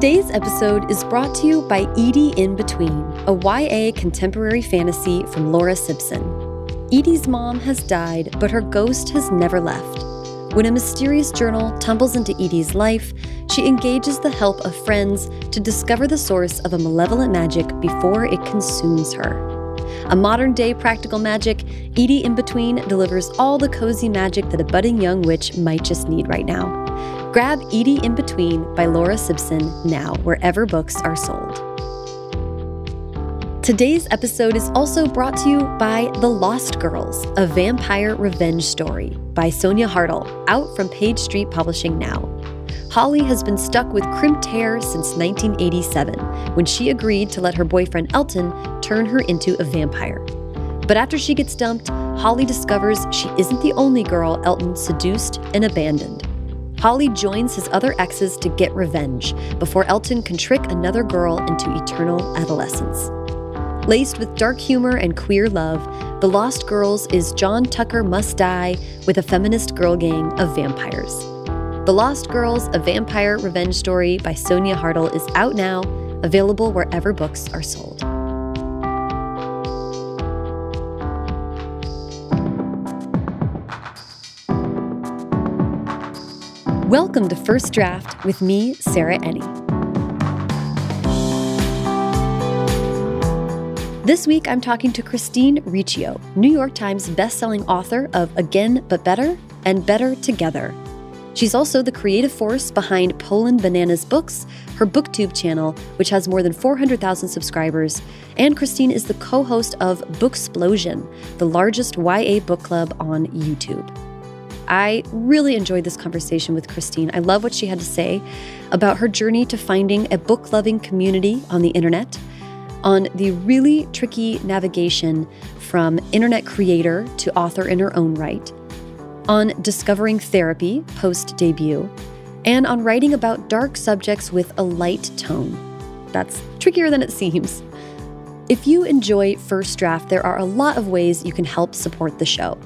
Today's episode is brought to you by Edie in Between, a YA contemporary fantasy from Laura Sibson. Edie's mom has died, but her ghost has never left. When a mysterious journal tumbles into Edie's life, she engages the help of friends to discover the source of a malevolent magic before it consumes her. A modern day practical magic, Edie in Between delivers all the cozy magic that a budding young witch might just need right now. Grab Edie in Between by Laura Sibson now, wherever books are sold. Today's episode is also brought to you by The Lost Girls, a vampire revenge story by Sonia Hartl, out from Page Street Publishing now. Holly has been stuck with crimped hair since 1987, when she agreed to let her boyfriend Elton turn her into a vampire. But after she gets dumped, Holly discovers she isn't the only girl Elton seduced and abandoned. Holly joins his other exes to get revenge before Elton can trick another girl into eternal adolescence. Laced with dark humor and queer love, The Lost Girls is John Tucker Must Die with a feminist girl gang of vampires. The Lost Girls, a vampire revenge story by Sonia Hartl is out now, available wherever books are sold. Welcome to First Draft with me, Sarah Enni. This week, I'm talking to Christine Riccio, New York Times bestselling author of Again But Better and Better Together. She's also the creative force behind Poland Bananas Books, her booktube channel, which has more than 400,000 subscribers. And Christine is the co host of Booksplosion, the largest YA book club on YouTube. I really enjoyed this conversation with Christine. I love what she had to say about her journey to finding a book loving community on the internet, on the really tricky navigation from internet creator to author in her own right, on discovering therapy post debut, and on writing about dark subjects with a light tone. That's trickier than it seems. If you enjoy First Draft, there are a lot of ways you can help support the show.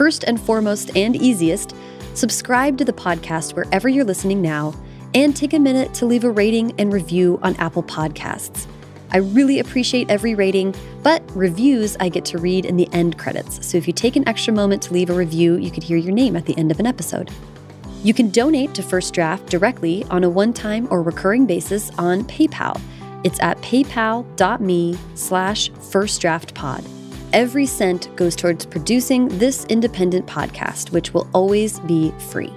First and foremost and easiest, subscribe to the podcast wherever you're listening now and take a minute to leave a rating and review on Apple Podcasts. I really appreciate every rating, but reviews I get to read in the end credits. So if you take an extra moment to leave a review, you could hear your name at the end of an episode. You can donate to First Draft directly on a one-time or recurring basis on PayPal. It's at paypal.me slash firstdraftpod. Every cent goes towards producing this independent podcast, which will always be free.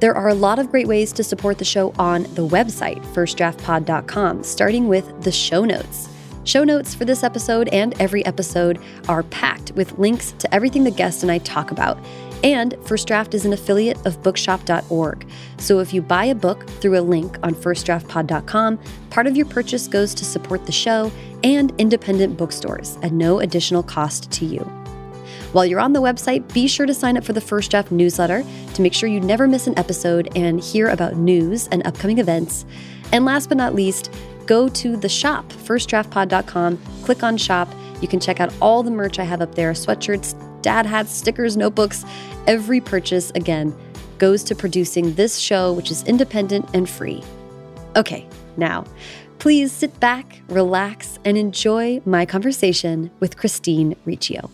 There are a lot of great ways to support the show on the website, firstdraftpod.com, starting with the show notes. Show notes for this episode and every episode are packed with links to everything the guest and I talk about. And First Draft is an affiliate of bookshop.org. So if you buy a book through a link on firstdraftpod.com, part of your purchase goes to support the show and independent bookstores at no additional cost to you. While you're on the website, be sure to sign up for the First Draft newsletter to make sure you never miss an episode and hear about news and upcoming events. And last but not least, go to the shop, firstdraftpod.com, click on shop. You can check out all the merch I have up there sweatshirts, dad hats, stickers, notebooks. Every purchase, again, goes to producing this show, which is independent and free. Okay, now, please sit back, relax, and enjoy my conversation with Christine Riccio.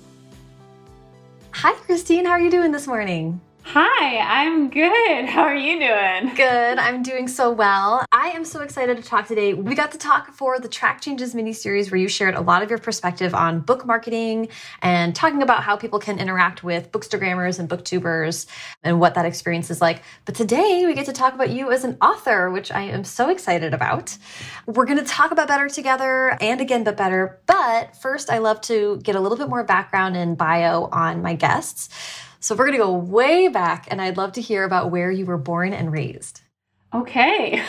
Hi, Christine. How are you doing this morning? Hi, I'm good. How are you doing? Good. I'm doing so well. I am so excited to talk today. We got to talk for the Track Changes mini series where you shared a lot of your perspective on book marketing and talking about how people can interact with bookstagrammers and booktubers and what that experience is like. But today we get to talk about you as an author, which I am so excited about. We're going to talk about Better Together and Again But Better. But first, I love to get a little bit more background and bio on my guests. So we're going to go way back, and I'd love to hear about where you were born and raised. Okay. yep.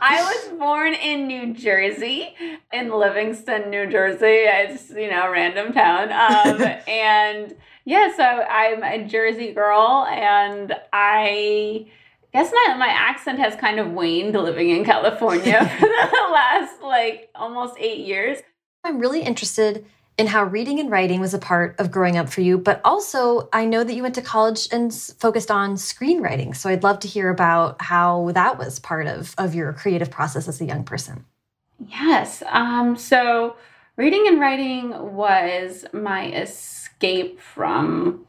I was born in New Jersey, in Livingston, New Jersey. It's, you know, random town. Um, and yeah, so I'm a Jersey girl, and I guess my, my accent has kind of waned living in California for the last like almost eight years. I'm really interested in how reading and writing was a part of growing up for you, but also I know that you went to college and focused on screenwriting. So I'd love to hear about how that was part of, of your creative process as a young person. Yes. Um, so reading and writing was my escape from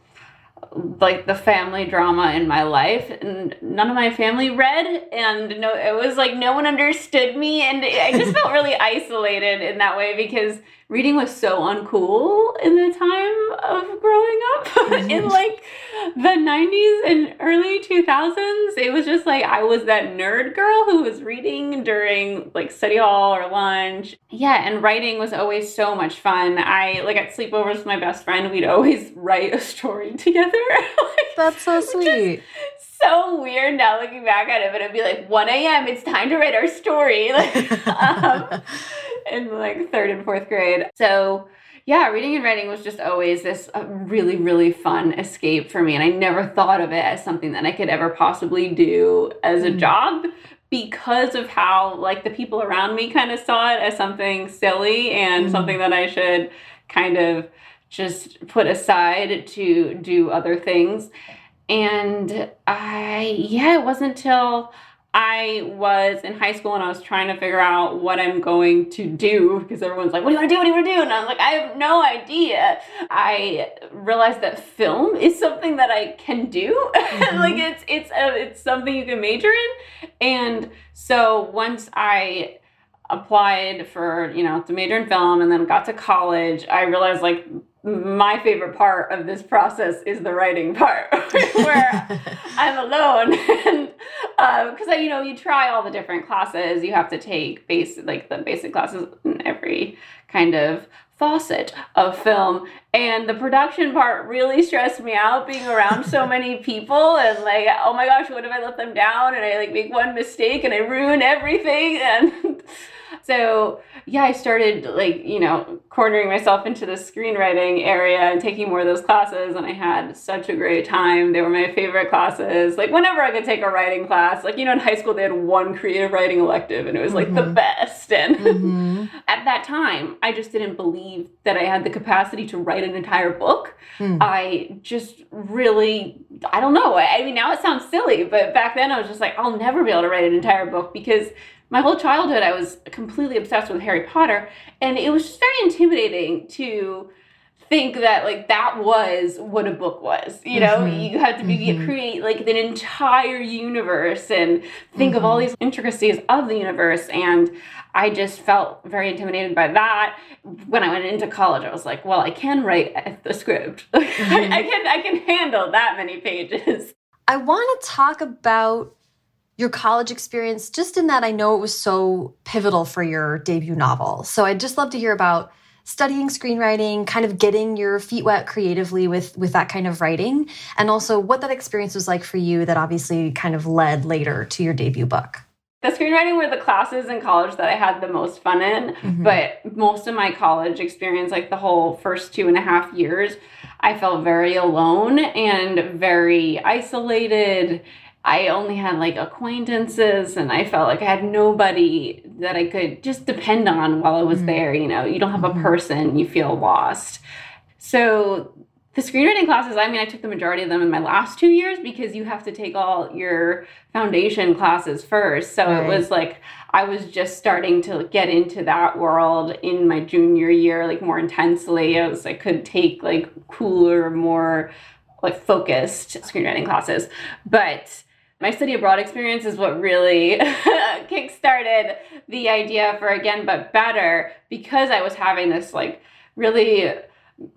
like the family drama in my life and none of my family read and no it was like no one understood me and i just felt really isolated in that way because reading was so uncool in the time of growing up. Mm-hmm. in like the 90s and early 2000s it was just like i was that nerd girl who was reading during like study hall or lunch. Yeah and writing was always so much fun. I like at sleepovers with my best friend we'd always write a story together. Like, that's so sweet so weird now looking back at it, but it'd be like 1 a.m. It's time to write our story. Like, um, in like third and fourth grade. So yeah, reading and writing was just always this uh, really, really fun escape for me. And I never thought of it as something that I could ever possibly do as a mm. job because of how like the people around me kind of saw it as something silly and mm. something that I should kind of just put aside to do other things. And I, yeah, it wasn't until I was in high school and I was trying to figure out what I'm going to do because everyone's like, What do you want to do? What do you want to do? And I'm like, I have no idea. I realized that film is something that I can do. Mm-hmm. like it's it's a, it's something you can major in. And so once I applied for, you know, to major in film and then got to college, I realized like my favorite part of this process is the writing part where i'm alone. Because um, you know you try all the different classes. You have to take base like the basic classes in every kind of facet of film and the production part really stressed me out being around so many people and like oh my gosh what if i let them down and i like make one mistake and i ruin everything and so yeah, I started like, you know, cornering myself into the screenwriting area and taking more of those classes. And I had such a great time. They were my favorite classes. Like, whenever I could take a writing class, like, you know, in high school, they had one creative writing elective and it was like mm-hmm. the best. And mm-hmm. at that time, I just didn't believe that I had the capacity to write an entire book. Mm. I just really, I don't know. I mean, now it sounds silly, but back then I was just like, I'll never be able to write an entire book because my whole childhood I was completely obsessed with Harry Potter and it was just very intimidating to think that like that was what a book was you know mm-hmm. you had to be mm-hmm. create like an entire universe and think mm-hmm. of all mm-hmm. these intricacies of the universe and i just felt very intimidated by that when i went into college i was like well i can write the script I, I mm-hmm. can i can handle that many pages i want to talk about your college experience, just in that I know it was so pivotal for your debut novel. So I'd just love to hear about studying screenwriting, kind of getting your feet wet creatively with with that kind of writing, and also what that experience was like for you that obviously kind of led later to your debut book. The screenwriting were the classes in college that I had the most fun in, mm -hmm. but most of my college experience, like the whole first two and a half years, I felt very alone and very isolated I only had like acquaintances and I felt like I had nobody that I could just depend on while I was mm-hmm. there. You know, you don't have a mm-hmm. person, you feel lost. So the screenwriting classes, I mean, I took the majority of them in my last two years because you have to take all your foundation classes first. So right. it was like I was just starting to get into that world in my junior year, like more intensely. I was I could take like cooler, more like focused screenwriting classes. But my study abroad experience is what really kickstarted the idea for again but better because i was having this like really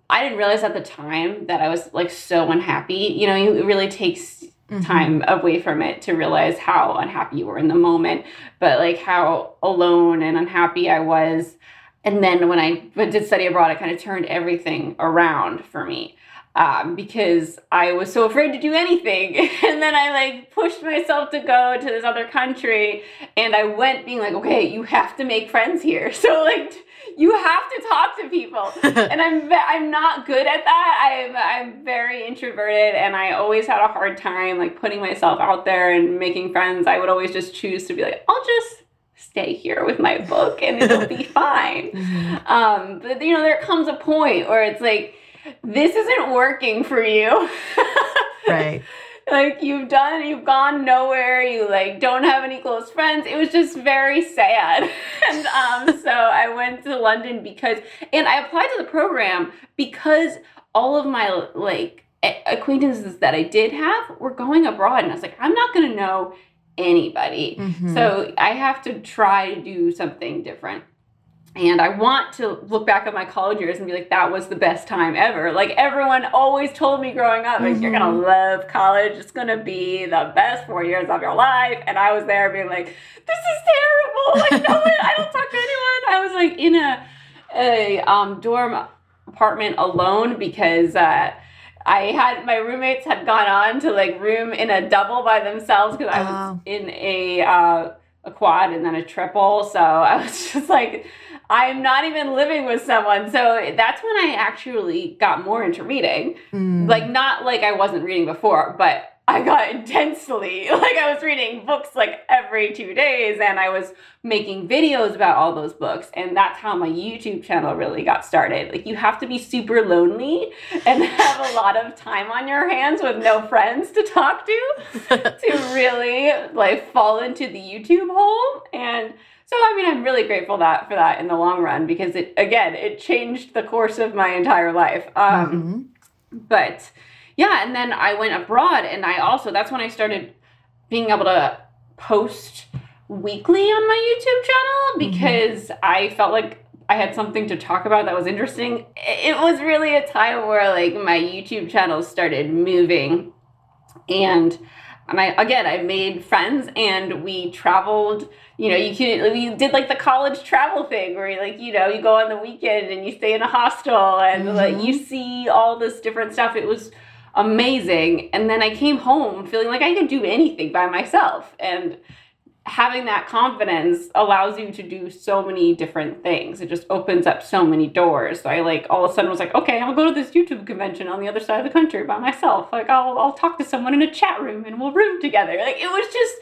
i didn't realize at the time that i was like so unhappy. You know it really takes mm-hmm. time away from it to realize how unhappy you were in the moment but like how alone and unhappy i was. And then when i did study abroad it kind of turned everything around for me um, because I was so afraid to do anything. and then I like pushed myself to go to this other country and I went being like, okay, you have to make friends here. So like you have to talk to people. and I'm I'm not good at that. I'm I'm very introverted and I always had a hard time like putting myself out there and making friends. I would always just choose to be like, I'll just stay here with my book and it'll be fine. Mm-hmm. Um, but you know, there comes a point where it's like, this isn't working for you. right. like you've done, you've gone nowhere. You like don't have any close friends. It was just very sad. and um, so I went to London because, and I applied to the program because all of my like acquaintances that I did have were going abroad, and I was like, I'm not gonna know anybody. Mm-hmm. So I have to try to do something different. And I want to look back at my college years and be like, that was the best time ever. Like everyone always told me growing up, like, mm-hmm. you're gonna mm-hmm. love college. It's gonna be the best four years of your life. And I was there being like, this is terrible. Like no one, I don't talk to anyone. I was like in a a um, dorm apartment alone because uh, I had my roommates had gone on to like room in a double by themselves because I was oh. in a uh, a quad and then a triple. So I was just like, I'm not even living with someone. So that's when I actually got more into reading. Mm. Like not like I wasn't reading before, but I got intensely like I was reading books like every two days and I was making videos about all those books and that's how my YouTube channel really got started. Like you have to be super lonely and have a lot of time on your hands with no friends to talk to to really like fall into the YouTube hole and so I mean I'm really grateful that for that in the long run because it again it changed the course of my entire life. Um mm-hmm. but yeah, and then I went abroad and I also that's when I started being able to post weekly on my YouTube channel mm-hmm. because mm-hmm. I felt like I had something to talk about that was interesting. It was really a time where like my YouTube channel started moving and and I again I made friends and we traveled. You know, you can we did like the college travel thing where you like you know you go on the weekend and you stay in a hostel and mm-hmm. like you see all this different stuff. It was amazing. And then I came home feeling like I could do anything by myself. And having that confidence allows you to do so many different things. It just opens up so many doors. So I like all of a sudden was like, okay, I'll go to this YouTube convention on the other side of the country by myself. Like I'll I'll talk to someone in a chat room and we'll room together. Like it was just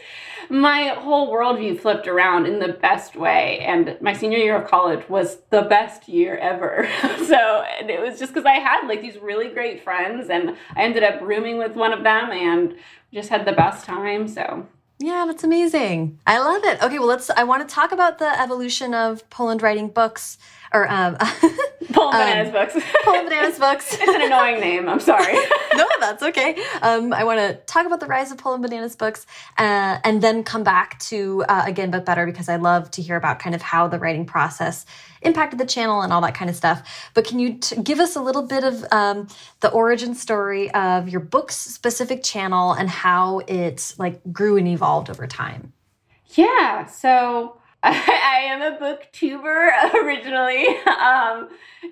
my whole worldview flipped around in the best way. And my senior year of college was the best year ever. so and it was just because I had like these really great friends and I ended up rooming with one of them and just had the best time. So yeah, that's amazing. I love it. Okay, well, let's. I want to talk about the evolution of Poland writing books or um, Poland Bananas um, books. Poland Bananas books. it's an annoying name. I'm sorry. no, that's okay. Um, I want to talk about the rise of Poland Bananas books, uh, and then come back to uh, again, but better because I love to hear about kind of how the writing process impacted the channel and all that kind of stuff. But can you give us a little bit of um, the origin story of your book's specific channel and how it like grew and evolved over time? Yeah. So I, am a booktuber originally. Um,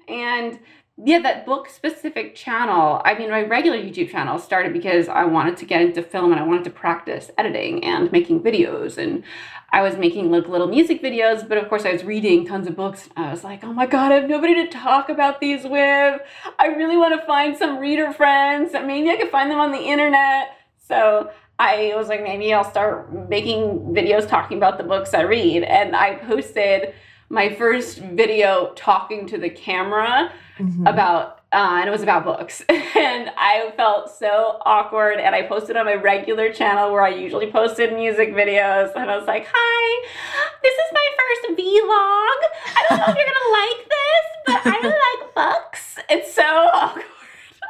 and yeah, that book specific channel, I mean, my regular YouTube channel started because I wanted to get into film and I wanted to practice editing and making videos. And I was making like little music videos, but of course I was reading tons of books. I was like, oh my God, I have nobody to talk about these with. I really want to find some reader friends. Maybe I could find them on the internet. So I was like, maybe I'll start making videos talking about the books I read. And I posted my first video talking to the camera mm-hmm. about, uh, and it was about books. and I felt so awkward. And I posted on my regular channel where I usually posted music videos. And I was like, hi, this is my first vlog. I don't know if you're going to like this, but I like books. It's so awkward.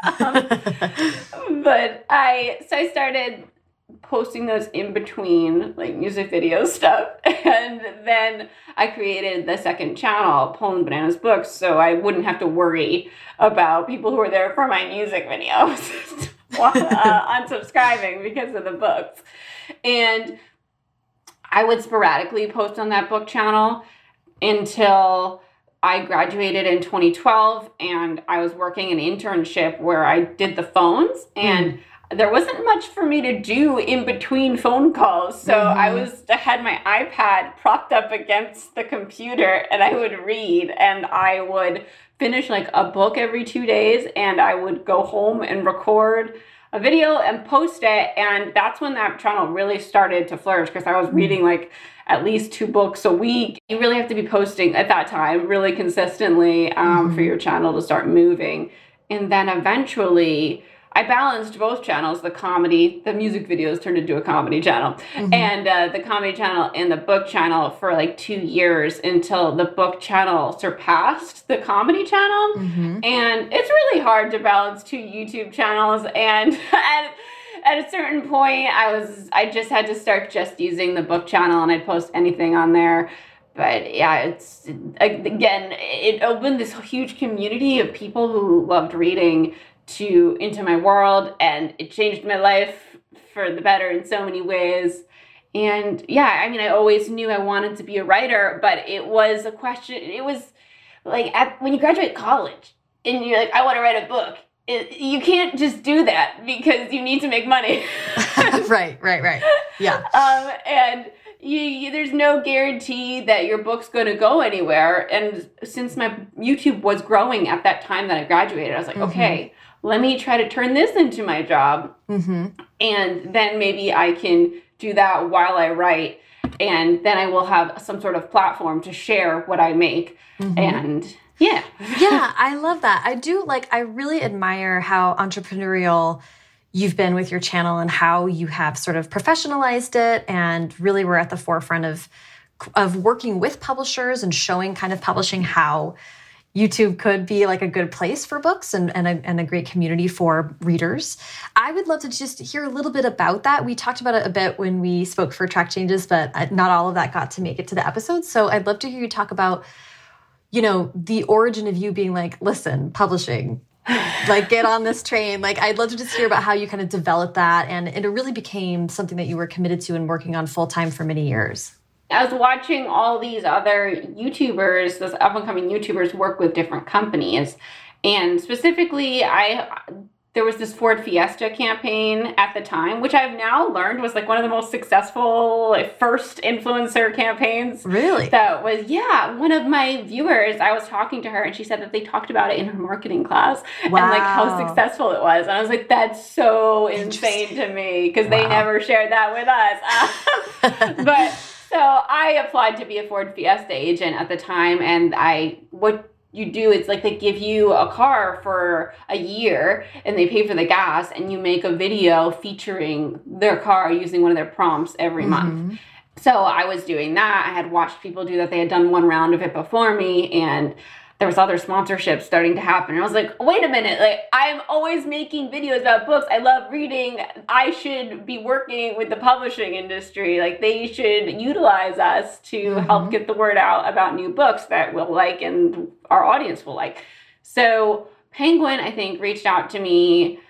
Um, but I, so I started posting those in between like music video stuff. And then I created the second channel, Poland Bananas Books, so I wouldn't have to worry about people who are there for my music videos uh, unsubscribing because of the books. And I would sporadically post on that book channel until I graduated in 2012 and I was working an internship where I did the phones and mm there wasn't much for me to do in between phone calls. So mm-hmm. I was I had my iPad propped up against the computer and I would read and I would finish like a book every 2 days and I would go home and record a video and post it. And that's when that channel really started to flourish because I was mm. reading like at least two books a week. You really have to be posting at that time really consistently um, mm-hmm. for your channel to start moving. And then eventually, I balanced both channels the comedy, the music videos turned into a comedy channel, mm-hmm. and uh, the comedy channel and the book channel for like two years until the book channel surpassed the comedy channel. Mm-hmm. And it's really hard to balance two YouTube channels. And at, at a certain point, I was, I just had to start just using the book channel and I'd post anything on there but yeah, it's again, it opened this huge community of people who loved reading to into my world and it changed my life for the better in so many ways. And yeah i mean i always knew i wanted to be a writer but it was a question it was like at, when you graduate college and you're like i want to write a book it, you can't just do that because you need to make money. Right right right. Yeah. Um, and you, you, there's no guarantee that your book's going to go anywhere. And since my youtube was growing at that time that i graduated i was like mm-hmm. okay let me try to turn this into my job. Mm-hmm. And then maybe I can do that while I write. And then I will have some sort of platform to share what I make. Mm-hmm. And yeah. yeah, I love that. I do like, I really admire how entrepreneurial you've been with your channel and how you have sort of professionalized it and really were at the forefront of of working with publishers and showing kind of publishing how YouTube could be like a good place for books and, and, a, and a great community for readers. I would love to just hear a little bit about that. We talked about it a bit when we spoke for track changes, but uh, not all of that got to make it to the episode. So I'd love to hear you talk about, you know, the origin of you being like, listen, publishing, like get on this train. Like I'd love to just hear about how you kind of developed that and it really became something that you were committed to and working on full time for many years. I was watching all these other YouTubers, those up and coming YouTubers, work with different companies. And specifically, I there was this Ford Fiesta campaign at the time, which I've now learned was like one of the most successful like, first influencer campaigns. Really? That was, yeah. One of my viewers, I was talking to her and she said that they talked about it in her marketing class wow. and like how successful it was. And I was like, that's so insane to me because wow. they never shared that with us. but so I applied to be a Ford Fiesta agent at the time, and I what you do is like they give you a car for a year and they pay for the gas and you make a video featuring their car using one of their prompts every mm-hmm. month. So I was doing that. I had watched people do that. They had done one round of it before me and there was other sponsorships starting to happen. And I was like, wait a minute, like I'm always making videos about books. I love reading. I should be working with the publishing industry. Like they should utilize us to mm-hmm. help get the word out about new books that we'll like and our audience will like. So Penguin, I think, reached out to me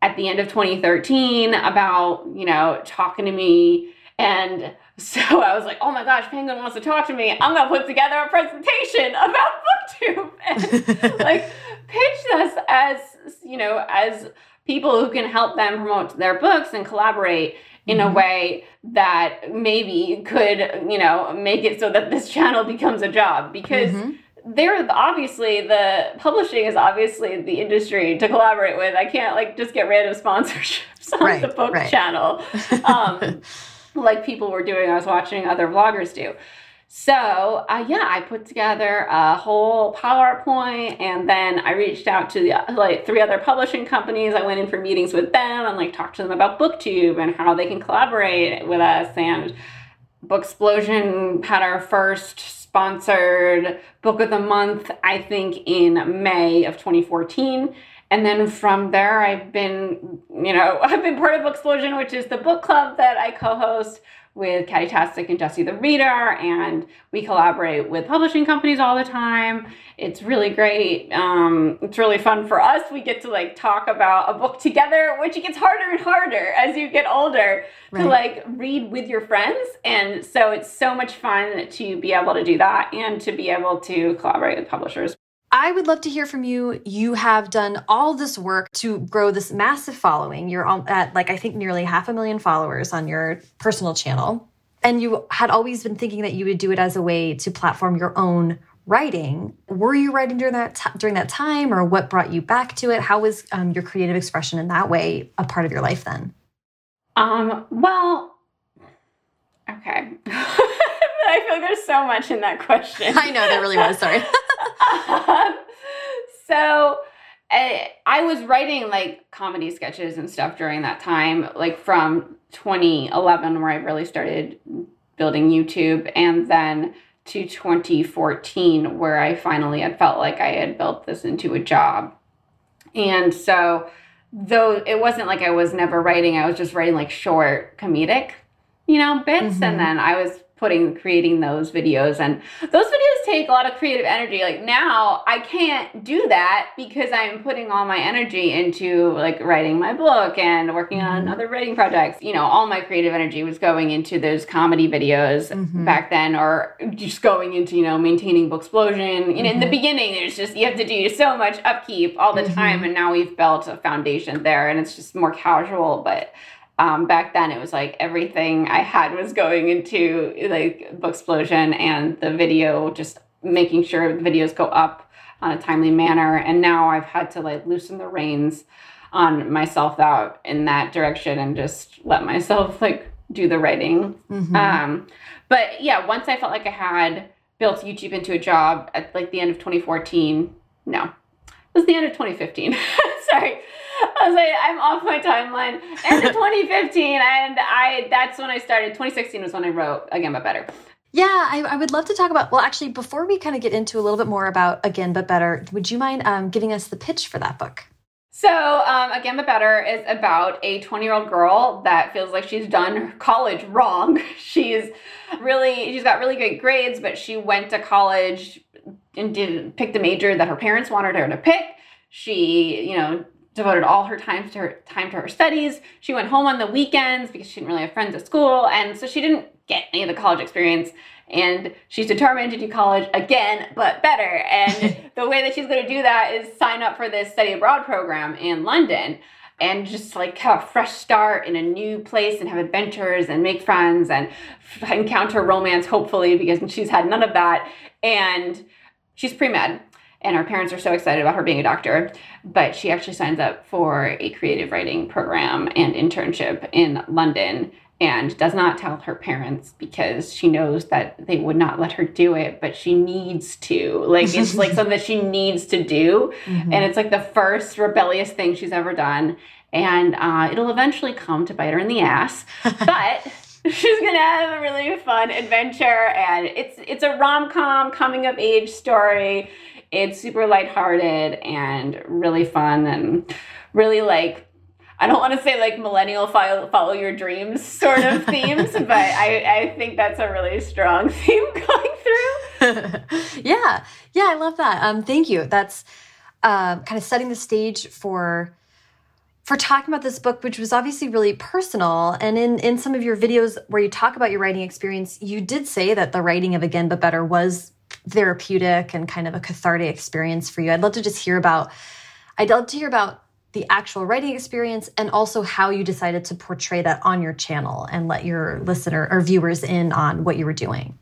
at the end of 2013 about, you know, talking to me and so I was like, oh my gosh, Penguin wants to talk to me. I'm going to put together a presentation about booktube and like pitch us as, you know, as people who can help them promote their books and collaborate in mm-hmm. a way that maybe could, you know, make it so that this channel becomes a job because mm-hmm they're obviously the publishing is obviously the industry to collaborate with. I can't like just get random sponsorships on right, the book right. channel. Um, like people were doing. I was watching other vloggers do. So, uh, yeah, I put together a whole PowerPoint and then I reached out to the like three other publishing companies. I went in for meetings with them and like talked to them about BookTube and how they can collaborate with us. And Booksplosion had our first sponsored book of the month, I think, in May of 2014 and then from there i've been you know i've been part of booksplosion which is the book club that i co-host with Katytastic and Jesse the Reader, and we collaborate with publishing companies all the time. It's really great. Um, it's really fun for us. We get to like talk about a book together, which it gets harder and harder as you get older right. to like read with your friends. And so it's so much fun to be able to do that and to be able to collaborate with publishers. I would love to hear from you. You have done all this work to grow this massive following. You're at like, I think, nearly half a million followers on your personal channel. And you had always been thinking that you would do it as a way to platform your own writing. Were you writing during that during that time, or what brought you back to it? How was um, your creative expression in that way a part of your life then? Um. Well. Okay. I feel like there's so much in that question. I know there really was. Sorry. um, so. I, I was writing like comedy sketches and stuff during that time, like from 2011, where I really started building YouTube, and then to 2014 where I finally had felt like I had built this into a job. And so though it wasn't like I was never writing, I was just writing like short comedic, you know, bits mm-hmm. and then I was putting creating those videos and those videos take a lot of creative energy like now i can't do that because i'm putting all my energy into like writing my book and working on mm-hmm. other writing projects you know all my creative energy was going into those comedy videos mm-hmm. back then or just going into you know maintaining booksplosion you know mm-hmm. in the mm-hmm. beginning there's just you have to do so much upkeep all the time mm-hmm. and now we've built a foundation there and it's just more casual but um, back then it was like everything I had was going into like Booksplosion and the video, just making sure the videos go up on a timely manner. And now I've had to like loosen the reins on myself out in that direction and just let myself like do the writing. Mm-hmm. Um, but yeah, once I felt like I had built YouTube into a job at like the end of 2014, no, it was the end of 2015. Sorry. I was like, I'm off my timeline. End of 2015, and I that's when I started. 2016 was when I wrote Again But Better. Yeah, I, I, would love to talk about. Well, actually, before we kind of get into a little bit more about Again But Better, would you mind um, giving us the pitch for that book? So, um, Again But Better is about a 20 year old girl that feels like she's done college wrong. She's really, she's got really great grades, but she went to college and didn't pick the major that her parents wanted her to pick. She, you know, devoted all her time to her time to her studies. She went home on the weekends because she didn't really have friends at school, and so she didn't get any of the college experience. And she's determined to do college again, but better. And the way that she's going to do that is sign up for this study abroad program in London and just like have a fresh start in a new place and have adventures and make friends and encounter romance, hopefully, because she's had none of that. And she's pre med and our parents are so excited about her being a doctor. But she actually signs up for a creative writing program and internship in London and does not tell her parents because she knows that they would not let her do it, but she needs to. Like it's like something that she needs to do. Mm-hmm. And it's like the first rebellious thing she's ever done. And uh, it'll eventually come to bite her in the ass. But she's gonna have a really fun adventure and it's it's a rom-com coming of age story it's super lighthearted and really fun and really like I don't want to say like millennial follow, follow your dreams sort of themes, but I, I think that's a really strong theme going through. yeah, yeah, I love that. Um, thank you. That's uh, kind of setting the stage for for talking about this book, which was obviously really personal. And in in some of your videos where you talk about your writing experience, you did say that the writing of Again But Better was therapeutic and kind of a cathartic experience for you. I'd love to just hear about, I'd love to hear about the actual writing experience and also how you decided to portray that on your channel and let your listener or viewers in on what you were doing.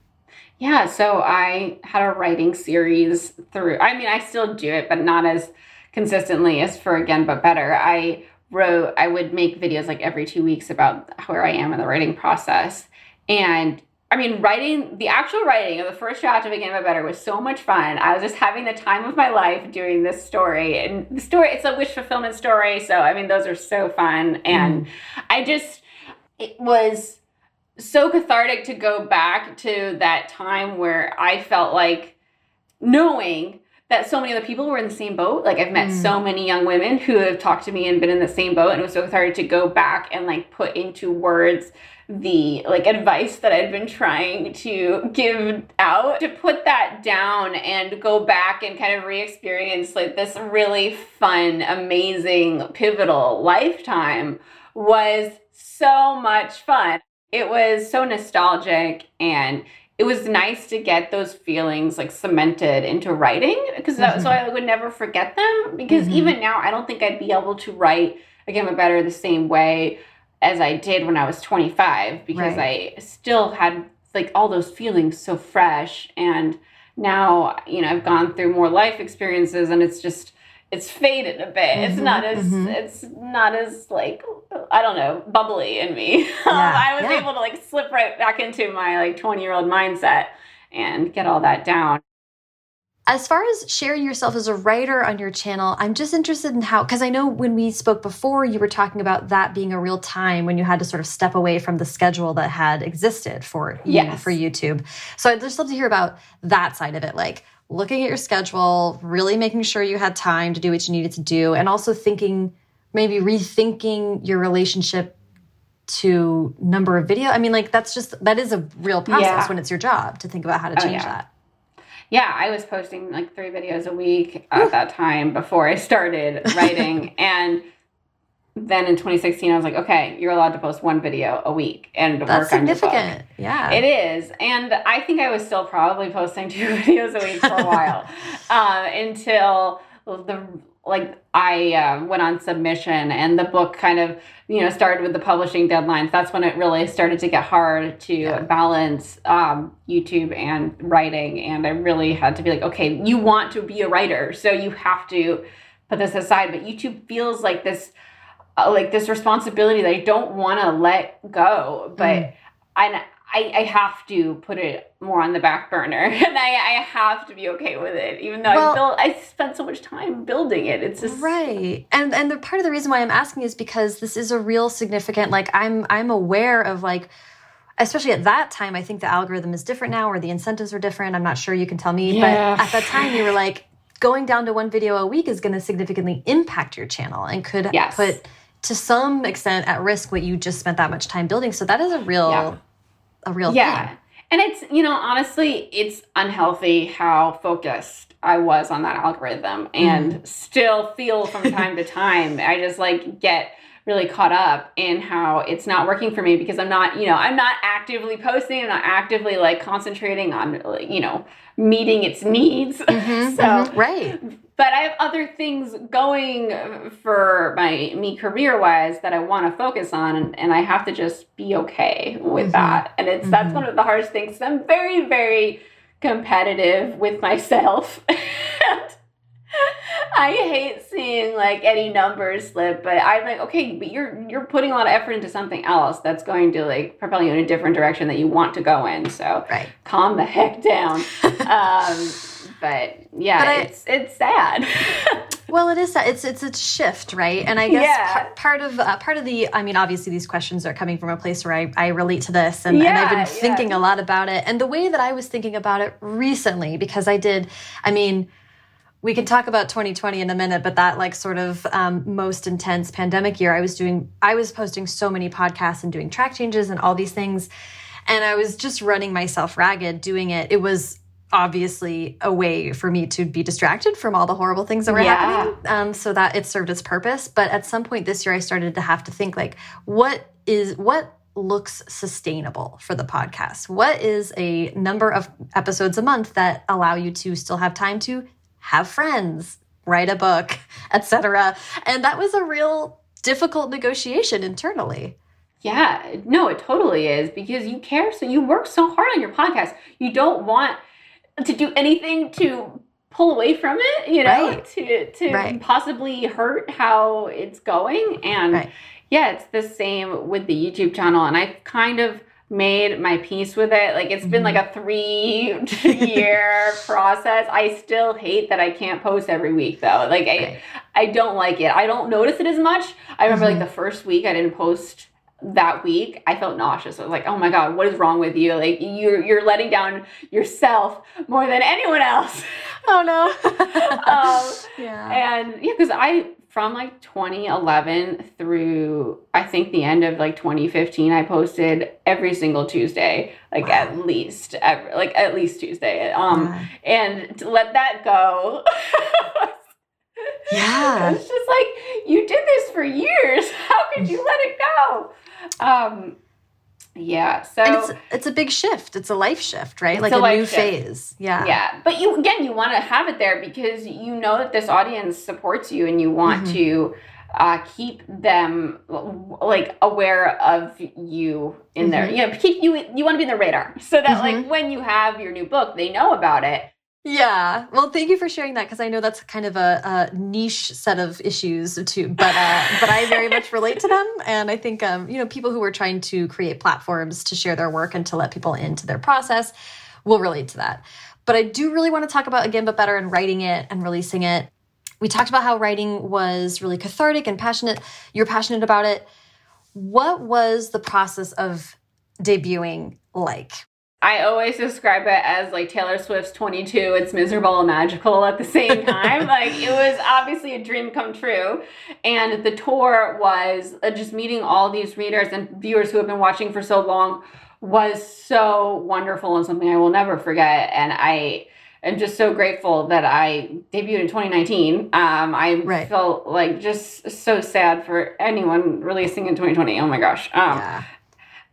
Yeah, so I had a writing series through, I mean, I still do it, but not as consistently as for Again But Better. I wrote, I would make videos like every two weeks about where I am in the writing process. And I mean, writing the actual writing of the first draft of Again But Better was so much fun. I was just having the time of my life doing this story. And the story, it's a wish fulfillment story. So, I mean, those are so fun. And mm. I just, it was so cathartic to go back to that time where I felt like knowing that so many other people were in the same boat. Like I've met mm. so many young women who have talked to me and been in the same boat, and it was so cathartic to go back and like put into words the like advice that I'd been trying to give out to put that down and go back and kind of re-experience like this really fun, amazing, pivotal lifetime was so much fun. It was so nostalgic and it was nice to get those feelings like cemented into writing because mm-hmm. so I would never forget them because mm-hmm. even now I don't think I'd be able to write again but better the same way as I did when I was 25 because right. I still had like all those feelings so fresh and now, you know, I've gone through more life experiences and it's just it's faded a bit. Mm-hmm, it's not as mm-hmm. it's not as like I don't know bubbly in me. Yeah, I was yeah. able to like slip right back into my like twenty year old mindset and get all that down. As far as sharing yourself as a writer on your channel, I'm just interested in how, because I know when we spoke before, you were talking about that being a real time when you had to sort of step away from the schedule that had existed for yes. you, for YouTube. So I'd just love to hear about that side of it, like looking at your schedule, really making sure you had time to do what you needed to do, and also thinking, maybe rethinking your relationship to number of video. I mean, like that's just that is a real process yeah. when it's your job to think about how to oh, change oh, yeah. that yeah, I was posting like three videos a week at that time before I started writing. and then in 2016, I was like, okay, you're allowed to post one video a week and That's work on significant. Yeah. It is. And I think I was still probably posting two videos a week for a while uh, until the like I uh, went on submission and the book kind of you know started with the publishing deadlines. That's when it really started to get hard to yeah. balance um, YouTube and writing, and I really had to be like, okay, you want to be a writer, so you have to put this aside. But YouTube feels like this uh, like this responsibility that I don't want to let go, but. Mm. I, I, I have to put it more on the back burner and I, I have to be okay with it even though well, I built I spent so much time building it. It's just right. And and the part of the reason why I'm asking is because this is a real significant like I'm I'm aware of like especially at that time I think the algorithm is different now or the incentives are different. I'm not sure you can tell me. Yeah. but at that time you were like going down to one video a week is going to significantly impact your channel and could yes. put to some extent at risk what you just spent that much time building. So that is a real yeah a real yeah. thing. And it's, you know, honestly, it's unhealthy how focused I was on that algorithm and mm. still feel from time to time. I just like get really caught up in how it's not working for me because I'm not, you know, I'm not actively posting, I'm not actively like concentrating on, you know, meeting its needs. Mm-hmm, so, mm-hmm, right but I have other things going for my me career wise that I want to focus on, and, and, I have to just be okay with mm-hmm. that. And it's mm-hmm. that's one of the hardest things. I'm very very competitive with myself. I hate seeing like any numbers slip, but I'm like, okay, but you're you're putting a lot of effort into something else that's going to like propel you in a different direction that you want to go in. So right. calm the heck down. um, but yeah, but it's I, it's sad. well, it is sad. It's it's a shift, right? And I guess yeah. part, part of uh, part of the I mean, obviously these questions are coming from a place where I, I relate to this, and, yeah, and I've been thinking yeah. a lot about it. And the way that I was thinking about it recently, because I did, I mean we can talk about 2020 in a minute but that like sort of um, most intense pandemic year i was doing i was posting so many podcasts and doing track changes and all these things and i was just running myself ragged doing it it was obviously a way for me to be distracted from all the horrible things that were yeah. happening. Um, so that it served its purpose. But at some point this year i started to have to think like what is what looks sustainable for the podcast? What is a number of episodes a month that allow you to still have time to have friends write a book etc and that was a real difficult negotiation internally. Yeah, no, it totally is because you care so you work so hard on your podcast. You don't want to do anything to pull away from it, you know, right. to to right. possibly hurt how it's going. And right. yeah, it's the same with the YouTube channel. And I've kind of made my peace with it. Like it's mm-hmm. been like a three year process. I still hate that I can't post every week though. Like I I don't like it. I don't notice it as much. I remember mm-hmm. like the first week I didn't post that week I felt nauseous. I was like, "Oh my god, what is wrong with you? Like you're you're letting down yourself more than anyone else." Oh no. um, yeah. And yeah, because I from like 2011 through I think the end of like 2015, I posted every single Tuesday, like wow. at least every, like at least Tuesday. Um, yeah. and to let that go. yeah. It's just like you did this for years. How could you let it go? Um, yeah. So and it's it's a big shift. It's a life shift, right? Like a, a new shift. phase. Yeah. Yeah. But you again, you want to have it there because you know that this audience supports you, and you want mm-hmm. to uh, keep them like aware of you in mm-hmm. there. You know, keep you you want to be in the radar so that mm-hmm. like when you have your new book, they know about it Yeah. Well, thank you for sharing that because I know that's kind of a, a, niche set of issues too. But uh, but I very much relate to them, and I think um, you know people who are trying to create platforms to share their work and to let people into their process will relate to that. But I do really want to talk about again, but better, and writing it and releasing it. We talked about how writing was really cathartic and passionate. You're passionate about it. What was the process of debuting like? I always describe it as like Taylor Swift's 22. It's miserable and magical at the same time. like it was obviously a dream come true. And the tour was uh, just meeting all these readers and viewers who have been watching for so long was so wonderful and something I will never forget. And I am just so grateful that I debuted in 2019. Um, I right. felt like just so sad for anyone releasing in 2020. Oh my gosh. Um, yeah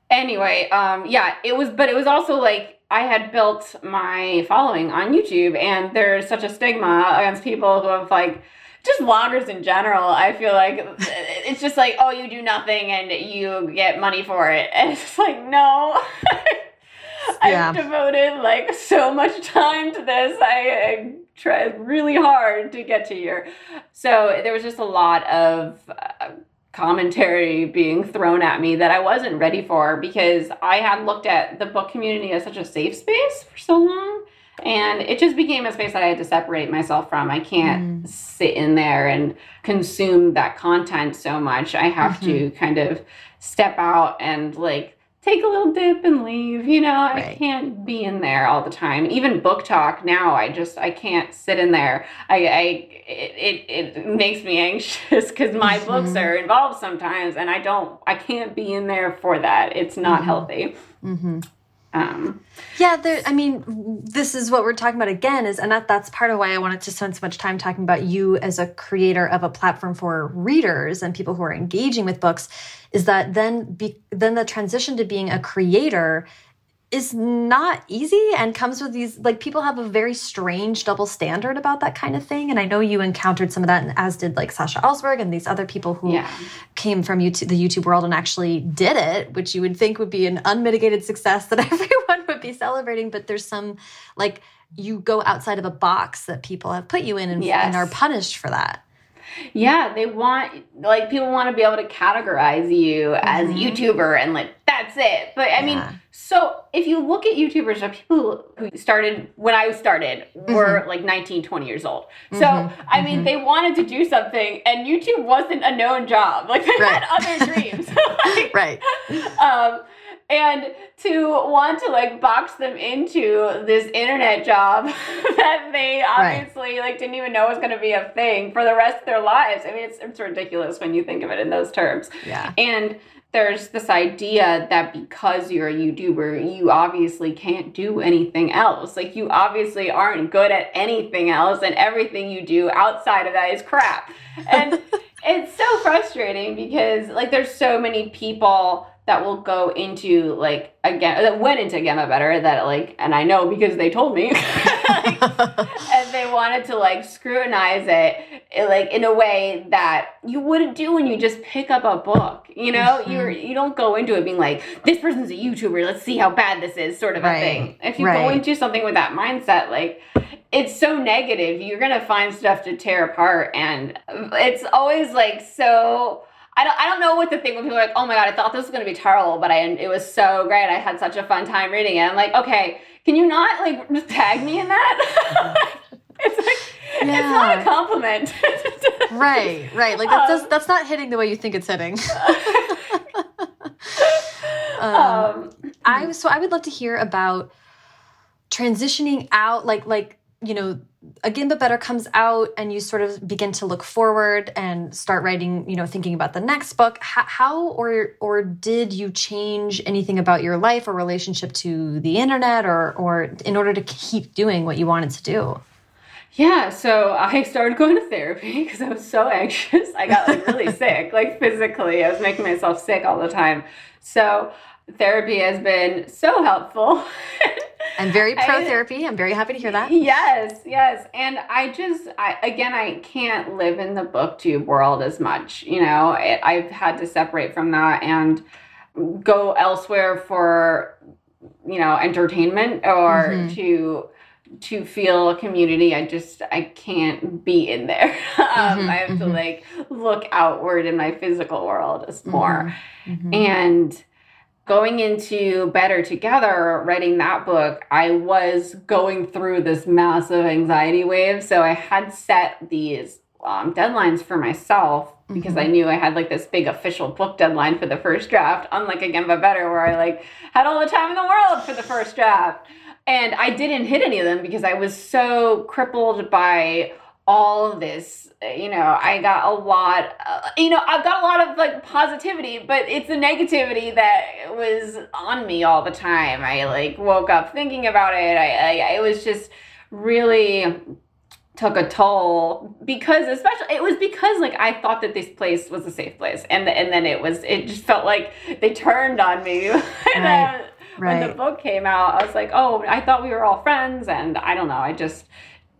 anyway, um, yeah, it was, but it was also like I had built my following on YouTube, and there's such a stigma against people who have like just vloggers in general. I feel like it's just like, oh, you do nothing and you get money for it, and it's like, no. I've devoted like so much time to this. I, I, tried really hard to get to here. So there was just a lot of uh, commentary being thrown at me that I wasn't ready for because I had looked at the book community as such a safe space for so long. And it just became a space that I had to separate myself from. I can't mm. sit in there and consume that content so much. I have mm-hmm. to kind of step out and like take a little dip and leave. You know, right. I can't be in there all the time. Even BookTok now, I just I can't sit in there. I, I it, it, it makes me anxious because my mm-hmm. books are involved sometimes, and I don't I can't be in there for that. It's not mm-hmm. healthy. Mm-hmm. Um, yeah, there. I mean, this is what we're talking about again. Is and that that's part of why I wanted to spend so much time talking about you as a creator of a platform for readers and people who are engaging with books. Is that then be, then the transition to being a creator is not easy and comes with these like people have a very strange double standard about that kind of thing and i know you encountered some of that and as did like Sasha Alsberg and these other people who yeah. came from YouTube, the youtube world and actually did it which you would think would be an unmitigated success that everyone would be celebrating but there's some like you go outside of a box that people have put you in and, yes. and are punished for that yeah, they want like people want to be able to categorize you mm-hmm. as YouTuber and like that's it. But I yeah. mean, so if you look at YouTubers people who started when I started were mm-hmm. like 19, 20 years old. So mm-hmm. I mean, mm-hmm. they wanted to do something and YouTube wasn't a known job. Like they right. had other dreams. like, right. Um and to want to like box them into this internet job that they obviously right. like didn't even know was going to be a thing for the rest of their lives. I mean, it's it's ridiculous when you think of it in those terms. Yeah. And there's this idea that because you're a YouTuber, you obviously can't do anything else. Like you obviously aren't good at anything else, and everything you do outside of that is crap. And it's so frustrating because like there's so many people that will go into like again that went into But Better that like and I know because they told me like, and they wanted to like scrutinize it, it, like in a way that you wouldn't do when you just pick up a book you know mm-hmm. you're you don't go into it being like this person's a YouTuber let's see how bad this is sort of right. a thing if you right. go into something with that mindset like it's so negative you're gonna find stuff to tear apart and it's always like so I don't, I don't know what to think when people are like, oh my God, I thought this was going to be terrible, but I, it was so great. I had such a fun time reading it. I'm like, okay, can you not like just tag me in that? it's like, yeah. it's not a compliment. right, right. Like that's, um, that's not hitting the way you think it's hitting. um, um, I, so I would love to hear about transitioning out, like, like, you know, again but better comes out and you sort of begin to look forward and start writing you know thinking about the next book how, how, or or did you change anything about your life or relationship to the internet or or in order to keep doing what you wanted to do yeah, so I started going to therapy because I was so anxious. I got like really sick, like physically. I was making myself sick all the time. So therapy has been so helpful. I'm very pro therapy. I'm very happy to hear that. Yes, yes. And I just, I, again, I can't live in the booktube world as much. You know, it, I've had to separate from that and go elsewhere for, you know, entertainment or mm-hmm. to to feel a community i just i can't be in there um, Mhm, i have to mhm. like look outward in my physical world is more Mhm. and going into Better Together, writing that book, I was going through this massive anxiety wave. So I had set these um, deadlines for myself because Mhm. I knew I had like this big official book deadline for the first draft, unlike Again But Better, where I like had all the time in the world for the first draft. And I didn't hit any of them because I was so crippled by all of this you know i got a lot uh, you know i've got a lot of like positivity but it's the negativity that was on me all the time. I like woke up thinking about it. I, I it was just really took a toll because especially it was because like i thought that this place was a safe place and and then it was it just felt like they turned on me. And, Right. uh, when the book came out i was like oh i thought we were all friends and i don't know i just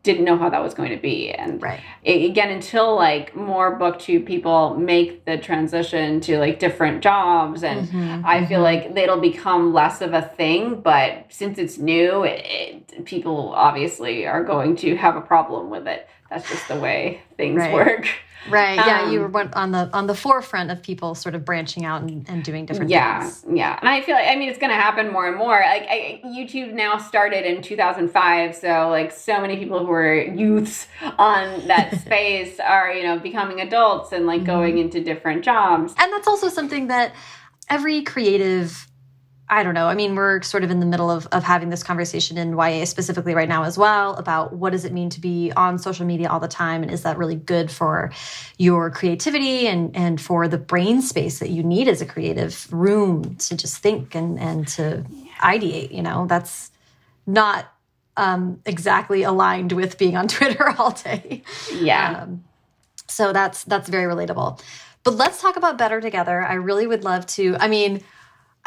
didn't know how that was going to be and Right. a- again until like more booktube people make the transition to like different jobs and Mhm, i feel mhm. like it'll become less of a thing but since it's new it, it, people obviously are going to have a problem with it that's just the way things Right. work Right. Yeah. Um, you went on the on the forefront of people sort of branching out and, and doing different yeah things. yeah and i feel like i mean it's going to happen more and more like I, youtube now started in 2005 so like so many people who were youths on that space are you know becoming adults and like Mhm. going into different jobs And that's also something that every creative I don't know. I mean, we're sort of in the middle of, of having this conversation in YA specifically right now as well about what does it mean to be on social media all the time and is that really good for your creativity and, and for the brain space that you need as a creative room to just think and, and to ideate, you know? That's not um, exactly aligned with being on Twitter all day. yeah Um, so that's that's very relatable. But let's talk about better together. I really would love to. I mean,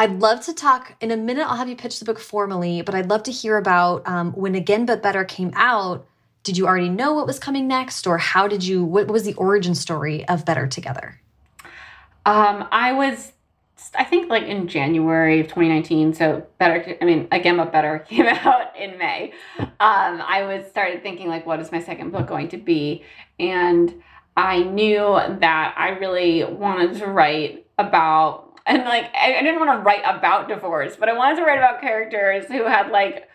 I'd love to talk in a minute. I'll have you pitch the book formally, but I'd love to hear about um, when Again But Better came out. Did you already know what was coming next, or how did you? What was the origin story of Better Together? Um, I was, I think, like in January of 2019. So better. I mean, again, but better came out in May. Um, I was started thinking like, what is my second book going to be? And I knew that I really wanted to write about. And like, I, I didn't want to write about divorce, but I wanted to write about characters who had like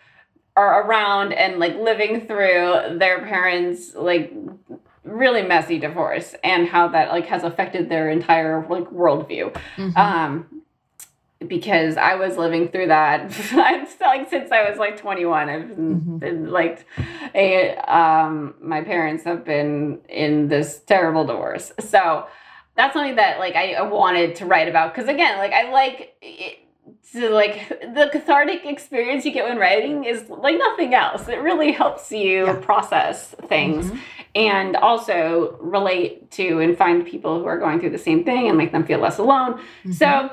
are around and like living through their parents like really messy divorce and how that like has affected their entire like worldview Mhm. um because i was living through that i'm still like since i was like 21 i've been, Mhm. been like a um my parents have been in this terrible divorce so that's something that like i, wanted to write about because again like i like it, to like the cathartic experience you get when writing is like nothing else it really helps you Yeah. process things Mhm. and also relate to and find people who are going through the same thing and make them feel less alone. Mhm. So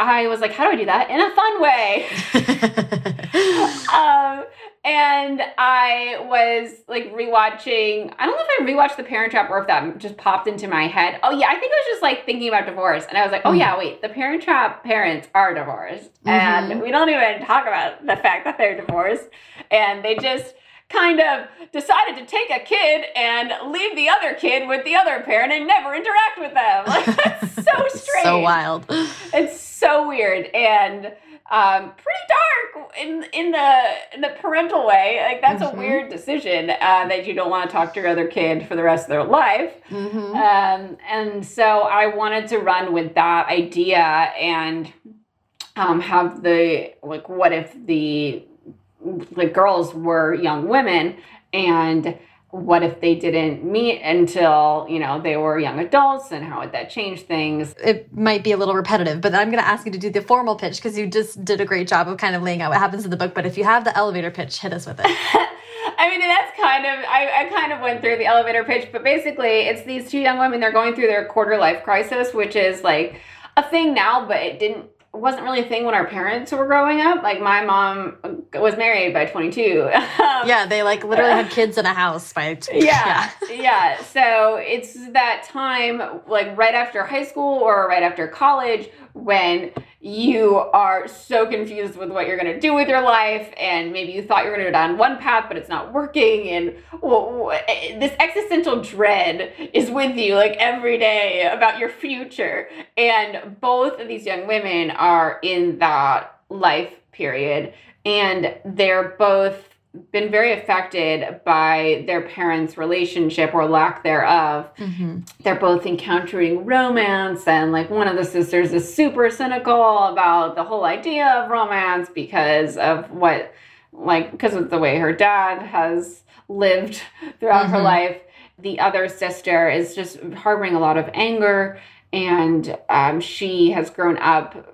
I was like, how do I do that in a fun way? um, and I was like rewatching. I don't know if I rewatched The Parent Trap or if that just popped into my head. Oh yeah, I think I was just like thinking about divorce, and I was like, oh Mhm. yeah, wait, The Parent Trap parents are divorced, and Mhm. we don't even talk about the fact that they're divorced, and they just kind of decided to take a kid and leave the other kid with the other parent and never interact with them. Like that's so strange. so wild. It's so weird and um, pretty dark in in the in the parental way. Like that's Mhm. a weird decision uh, that you don't want to talk to your other kid for the rest of their life. Mhm. Um, and so I wanted to run with that idea and um, have the like, what if the the girls were young women and what if they didn't meet until you know they were young adults and how would that change things it might be a little repetitive, but I'm going to ask you to do the formal pitch because you just did a great job of kind of laying out what happens in the book. But if you have the elevator pitch, hit us with it. I mean, that's kind of, I, I kind of went through the elevator pitch, but basically, it's these two young women, they're going through their quarter life crisis, which is like a thing now, but it didn't, wasn't really a thing when our parents were growing up. Like, my mom was married by 22. Um, yeah, they like literally had kids in a house by yeah, yeah. So it's that time, like right after high school or right after college, when you are so confused with what you're going to do with your life and maybe you thought you were going to go down one path but it's not working and well, this existential dread is with you like every day about your future. And both of these young women are in that life period and they're both been very affected by their parents' relationship or lack thereof. Mm-hmm. They're both encountering romance, and like one of the sisters is super cynical about the whole idea of romance because of what, like, because of the way her dad has lived throughout mm-hmm. her life. The other sister is just harboring a lot of anger, and um, she has grown up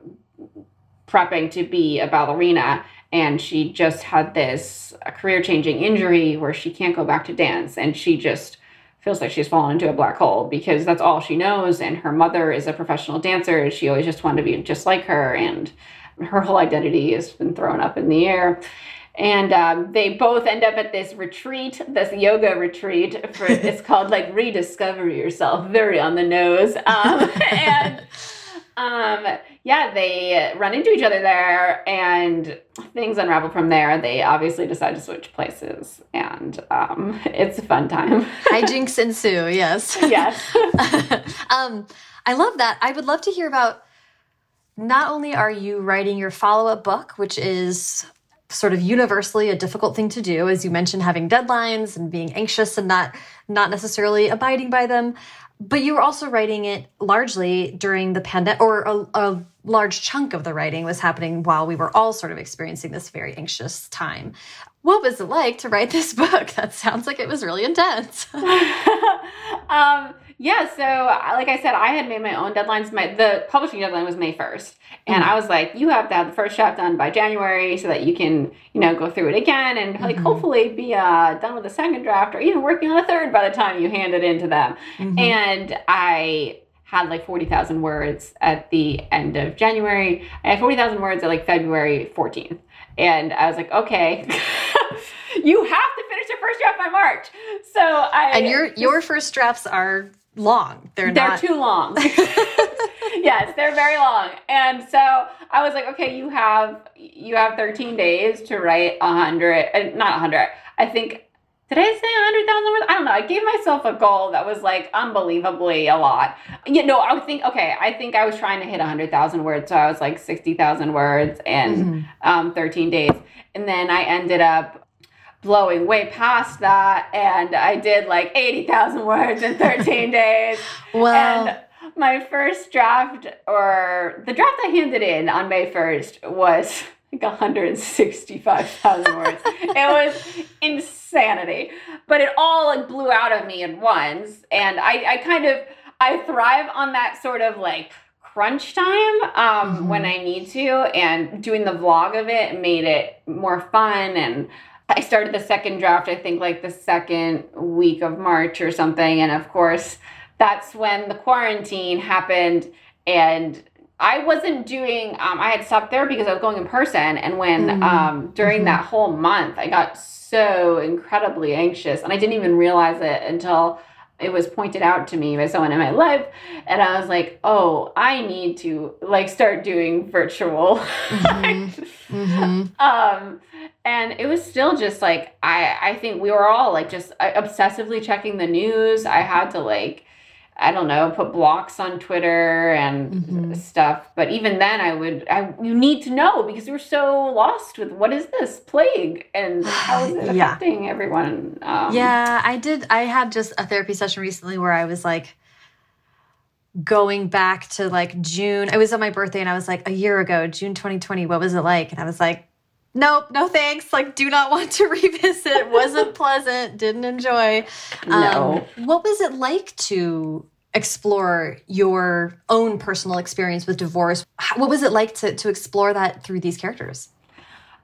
prepping to be a ballerina and she just had this career changing injury where she can't go back to dance. And she just feels like she's fallen into a black hole because that's all she knows. And her mother is a professional dancer. She always just wanted to be just like her. And her whole identity has been thrown up in the air. And um, they both end up at this retreat this yoga retreat for it's called like rediscover yourself. Very on the nose. Um, and um, yeah, they run into each other there and things unravel from there. They obviously decide to switch places and um, it's a fun time. Hijinks ensue, yes. Yes. um, I love that. I would love to hear about not only are you writing your follow up book, which is sort of universally a difficult thing to do as you mentioned having deadlines and being anxious and not not necessarily abiding by them but you were also writing it largely during the pandemic, or a, a, large chunk of the writing was happening while we were all sort of experiencing this very anxious time. What was it like to write this book? That sounds like it was really intense. um, yeah, so like I said, I had made my own deadlines. My the publishing deadline was May first, and mm-hmm. I was like, you have to have the first draft done by January so that you can, you know, go through it again and like mm-hmm. hopefully be uh, done with the second draft or even working on a third by the time you hand it in to them. Mm-hmm. And I had like 40,000 words at the end of January. I had 40,000 words at like February 14th. And I was like, okay, you have to finish your first draft by March. So I And your your first drafts are long. They're, they're not too long. yes, they're very long. And so I was like, okay, you have you have 13 days to write a hundred, uh, not a hundred. I think did I say a 100,000 words? I don't know. I gave myself a goal that was like unbelievably a lot. You know, I would think, okay, I think I was trying to hit a 100,000 words. So I was like 60,000 words in mm-hmm. um, 13 days. And then I ended up blowing way past that and I did like 80,000 words in 13 days. Wow. And my first draft or the draft I handed in on May 1st was like 165,000 words. it was insanity. But it all like blew out of me at once and I I kind of I thrive on that sort of like crunch time um, mm-hmm. when I need to, and doing the vlog of it made it more fun and I started the second draft, I think, like the second week of March or something. And of course, that's when the quarantine happened. And I wasn't doing, um, I had stopped there because I was going in person. And when mm-hmm. um, during mm-hmm. that whole month, I got so incredibly anxious. And I didn't even realize it until it was pointed out to me by someone in my life and i was like oh i need to like start doing virtual mm-hmm. mm-hmm. um and it was still just like i i think we were all like just uh, obsessively checking the news i had to like I don't know, put blocks on Twitter and mm-hmm. stuff. But even then, I would, I you need to know because we're so lost with what is this plague and how is it yeah. affecting everyone. Um, yeah, I did. I had just a therapy session recently where I was like going back to like June. It was on my birthday, and I was like a year ago, June 2020. What was it like? And I was like, nope, no thanks. Like, do not want to revisit. Wasn't pleasant. Didn't enjoy. No. Um, what was it like to explore your own personal experience with divorce? What was it like to to explore that through these characters?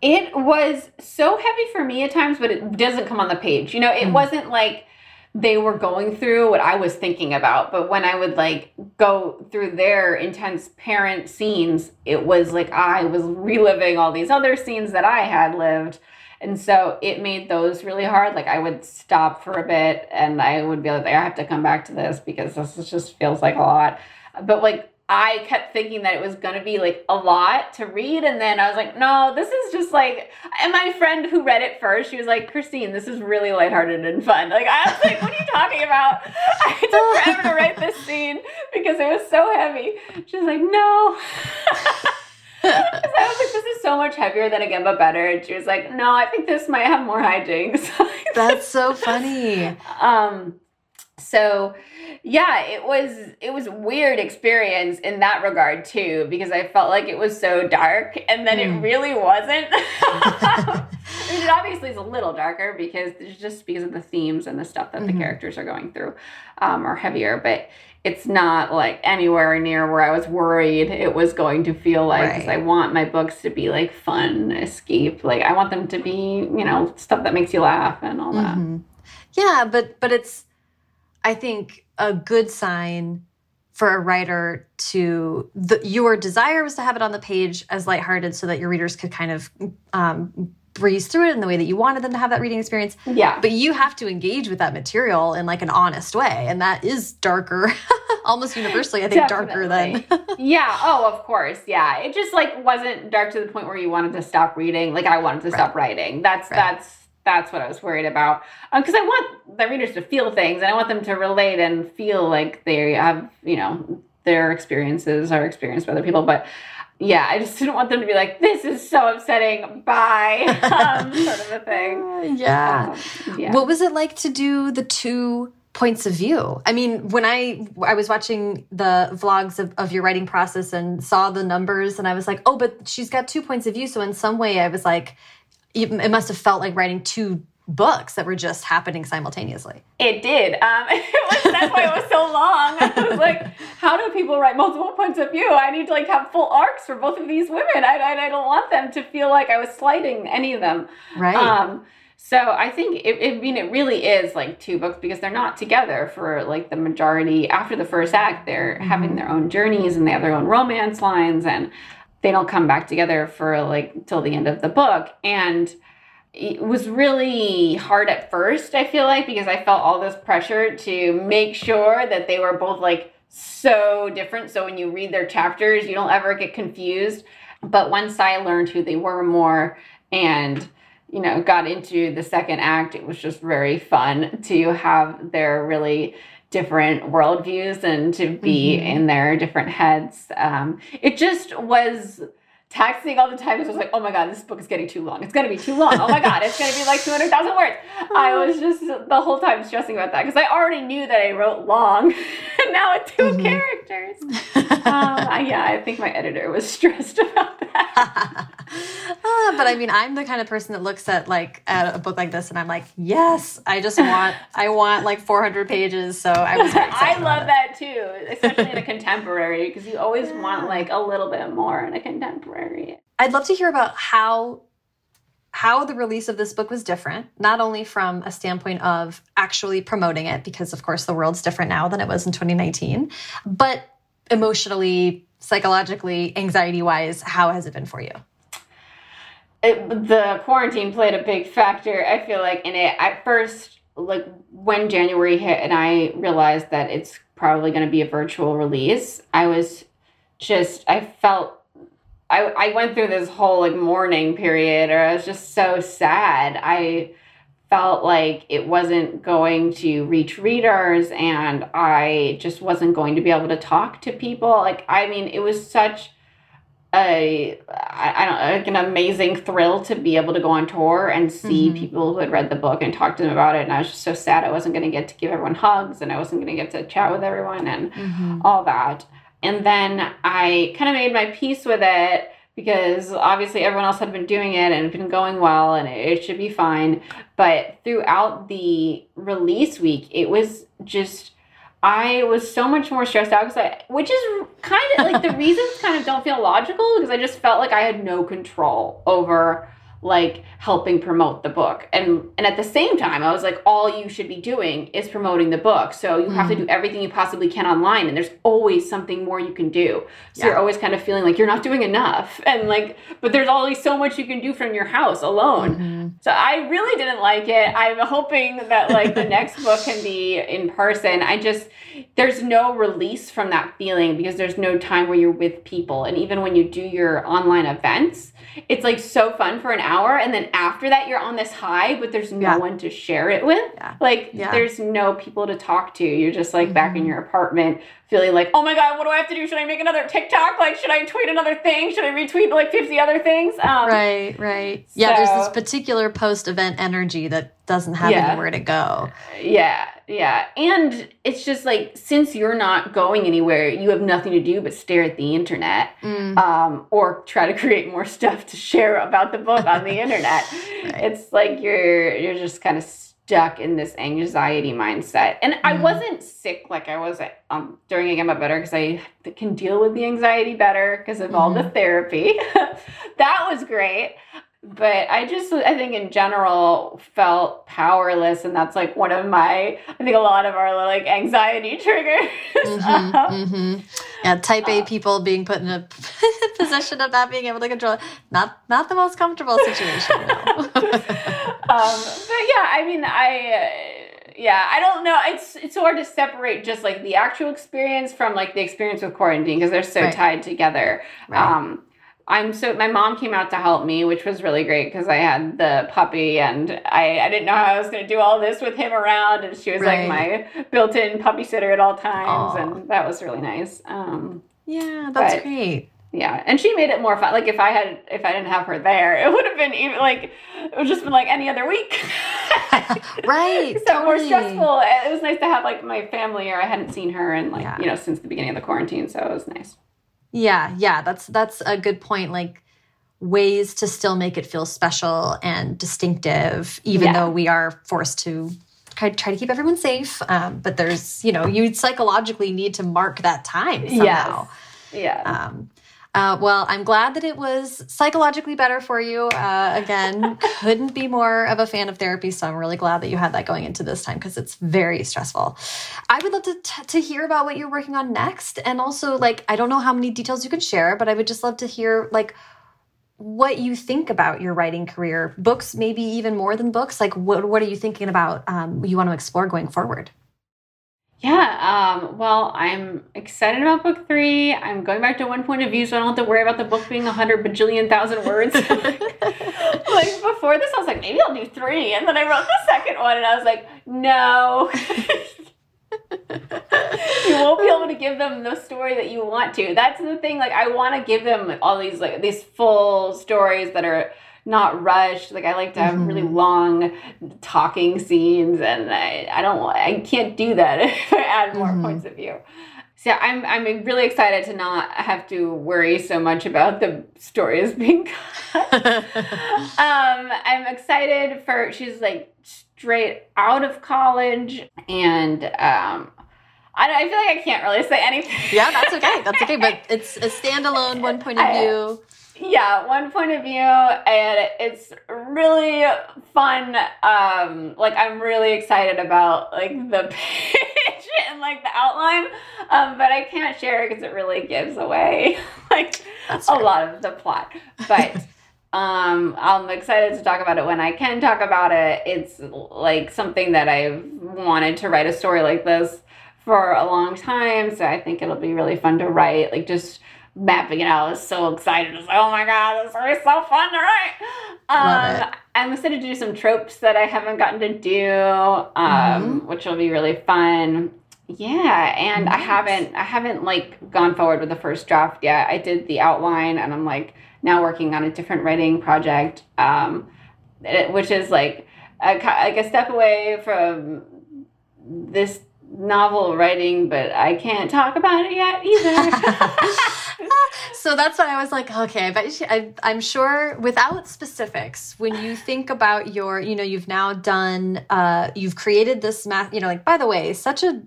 It was so heavy for me at times, but it doesn't come on the page. You know, it mm. wasn't like they were going through what I was thinking about. But when I would like go through their intense parent scenes, it was like I was reliving all these other scenes that I had lived. And so it made those really hard. Like I would stop for a bit and I would be like, I have to come back to this because this just feels like a lot. But like I kept thinking that it was going to be like a lot to read. And then I was like, no, this is just like, and my friend who read it first, she was like, Christine, this is really lighthearted and fun. Like, I was like, what are you talking about? I took forever to write this scene because it was so heavy. She was like, no. I was like, this is so much heavier than Again But Better. And she was like, no, I think this might have more hijinks. That's so funny. Um, so yeah, it was it was weird experience in that regard too, because I felt like it was so dark and then mm. it really wasn't. I mean, it obviously is a little darker because just because of the themes and the stuff that mm-hmm. the characters are going through um, are heavier, but it's not like anywhere near where I was worried it was going to feel like because right. I want my books to be like fun escape. Like I want them to be, you know, stuff that makes you laugh and all that. Mm-hmm. Yeah, but but it's I think a good sign for a writer to the, your desire was to have it on the page as lighthearted so that your readers could kind of um, breeze through it in the way that you wanted them to have that reading experience. Yeah. But you have to engage with that material in like an honest way. And that is darker, almost universally, I think, Definitely. darker than. yeah. Oh, of course. Yeah. It just like wasn't dark to the point where you wanted to stop reading. Like I wanted to right. stop writing. That's, right. that's, that's what I was worried about. Because um, I want the readers to feel things and I want them to relate and feel like they have, you know, their experiences are experienced by other people. But yeah, I just didn't want them to be like, this is so upsetting. Bye. Um, sort of a thing. Yeah. Um, yeah. What was it like to do the two points of view? I mean, when I I was watching the vlogs of, of your writing process and saw the numbers and I was like, oh, but she's got two points of view. So in some way I was like, it must have felt like writing two books that were just happening simultaneously. It did. Um, it was, that's why it was so long. I was like, how do people write multiple points of view? I need to like have full arcs for both of these women. I, I, I don't want them to feel like I was slighting any of them. Right. Um, so I think it, it, I mean it really is like two books because they're not together for like the majority. After the first act, they're mm-hmm. having their own journeys and they have their own romance lines and they don't come back together for like till the end of the book. And it was really hard at first i feel like because i felt all this pressure to make sure that they were both like so different. So when you read their chapters you don't ever get confused. But once i learned who they were more and you know got into the second act it was just very fun to have their really different worldviews and to be mm-hmm. in their different heads. Um, it just was taxing all the time. It was like, oh my God, this book is getting too long. It's going to be too long. Oh my God, it's going to be like 200,000 words. I was just the whole time stressing about that because I already knew that I wrote long and now it's 2 mm-hmm. characters. um, yeah, I think my editor was stressed about that. uh, but I mean, I'm the kind of person that looks at like at a book like this and I'm like, yes, I just want, I want like 400 pages. So I was I love that too, especially in a contemporary because you always yeah. want like a little bit more in a contemporary. I'd love to hear about how how the release of this book was different, not only from a standpoint of actually promoting it, because of course the world's different now than it was in 2019, but emotionally, psychologically, anxiety wise, how has it been for you? It, the quarantine played a big factor, I feel like, in it. At first, like when January hit and I realized that it's probably going to be a virtual release, I was just, I felt I, I went through this whole like mourning period or I was just so sad. I felt like it wasn't going to reach readers and I just wasn't going to be able to talk to people. Like, I mean, it was such a I, don't like an amazing thrill to be able to go on tour and see mm-hmm. people who had read the book and talk to them about it. And I was just so sad I wasn't going to get to give everyone hugs and I wasn't going to get to chat with everyone and mm-hmm. all that. And then I kind of made my peace with it because obviously everyone else had been doing it and been going well and it should be fine. But throughout the release week, it was just I was so much more stressed out because I, which is kind of like the reasons kind of don't feel logical because I just felt like I had no control over like helping promote the book and and at the same time i was like all you should be doing is promoting the book so you mm-hmm. have to do mm-hmm. everything you possibly can online and there's always something more you can do so yeah. you're always kind of feeling like you're not doing enough and like but there's always so much you can do from your house alone mm-hmm. so i really didn't like it i'm hoping that like the next book can be in person i just there's no release from that feeling because there's no time where you're with people. And even when you do your online events, it's like so fun for an hour. And then after that, you're on this high, but there's no Yeah. one to share it with. Yeah. Like, Yeah. there's no people to talk to. You're just like back in Mhm. your apartment feeling like, oh my God, what do I have to do? Should I make another TikTok? Like, should I tweet another thing? Should I retweet like 50 other things? Um, Right, right. Yeah, there's this particular post event energy that doesn't have Yeah. anywhere to go. Yeah, yeah. And it's just like, since you're not going anywhere, you have nothing to do but stare at the internet. Mm, um, or try to create more stuff to share about the book on the internet. Right. It's like you're you're just kind of stuck in this anxiety mindset. And I Mhm. wasn't sick like I was um, during Again But Better because I can deal with the anxiety better because of all the therapy. that was great. But I just, I think in general, felt powerless. And that's like one of my, I think a lot of our like anxiety triggers. mhm, Um, mhm. Yeah, type A uh, people being put in a position of not being able to control it. Not not the most comfortable situation. no. Um, but yeah, I mean, I uh, yeah, I don't know. It's it's hard to separate just like the actual experience from like the experience with quarantine because they're so Right. tied together. Right. Um, I'm so my mom came out to help me, which was really great because I had the puppy and I, I didn't know how I was going to do all this with him around, and she was Right. like my built-in puppy sitter at all times, Aw. and that was really nice. Um, yeah, that's But- great. Yeah, and she made it more fun. Like if I had, if I didn't have her there, it would have been even like it would just been like any other week. Right, so more totally. stressful. It was nice to have like my family, or I hadn't seen her and like Yeah. you know since the beginning of the quarantine, so it was nice. Yeah, yeah, that's that's a good point. Like ways to still make it feel special and distinctive, even Yeah. though we are forced to try, try to keep everyone safe. Um, but there's, you know, you psychologically need to mark that time somehow. Yeah. Um, uh, well, I'm glad that it was psychologically better for you. Uh, again, couldn't be more of a fan of therapy, so I'm really glad that you had that going into this time because it's very stressful. I would love to t- to hear about what you're working on next, and also like I don't know how many details you can share, but I would just love to hear like what you think about your writing career, books, maybe even more than books. Like, what what are you thinking about? Um, you want to explore going forward? Yeah, um, well, I'm excited about book three. I'm going back to one point of view, so I don't have to worry about the book being a hundred bajillion thousand words. like before this, I was like, maybe I'll do three, and then I wrote the second one, and I was like, no. you won't be able to give them the story that you want to. That's the thing. Like, I want to give them all these like these full stories that are not rushed. Like, I like to have really Mhm. long talking scenes, and I, I don't. I can't do that if I add more Mhm. points of view. So I'm I'm really excited to not have to worry so much about the stories being cut. um, I'm excited for she's like straight out of college, and um, I don't, I feel like I can't really say anything. yeah, that's okay. That's okay. But it's a standalone one point of I- view. Yeah one point of view and it's really fun um like i'm really excited about like the pitch and like the outline um but i can't share it because it really gives away like That's a fair. lot of the plot but um i'm excited to talk about it when i can talk about it it's like something that i've wanted to write a story like this for a long time so i think it'll be really fun to write like just mapping it out I was so excited. It's like oh my god this is so fun to write um i'm excited to do some tropes that i haven't gotten to do um which will be really fun. Yeah and i haven't i haven't like gone forward with the first draft yet. I did the outline and i'm like now working on a different writing project um which is like a, like a step away from this novel writing but i can't talk about it yet either so that's why I was like, okay, but I, I'm sure without specifics, when you think about your, you know, you've now done, uh, you've created this math, you know, like by the way, such a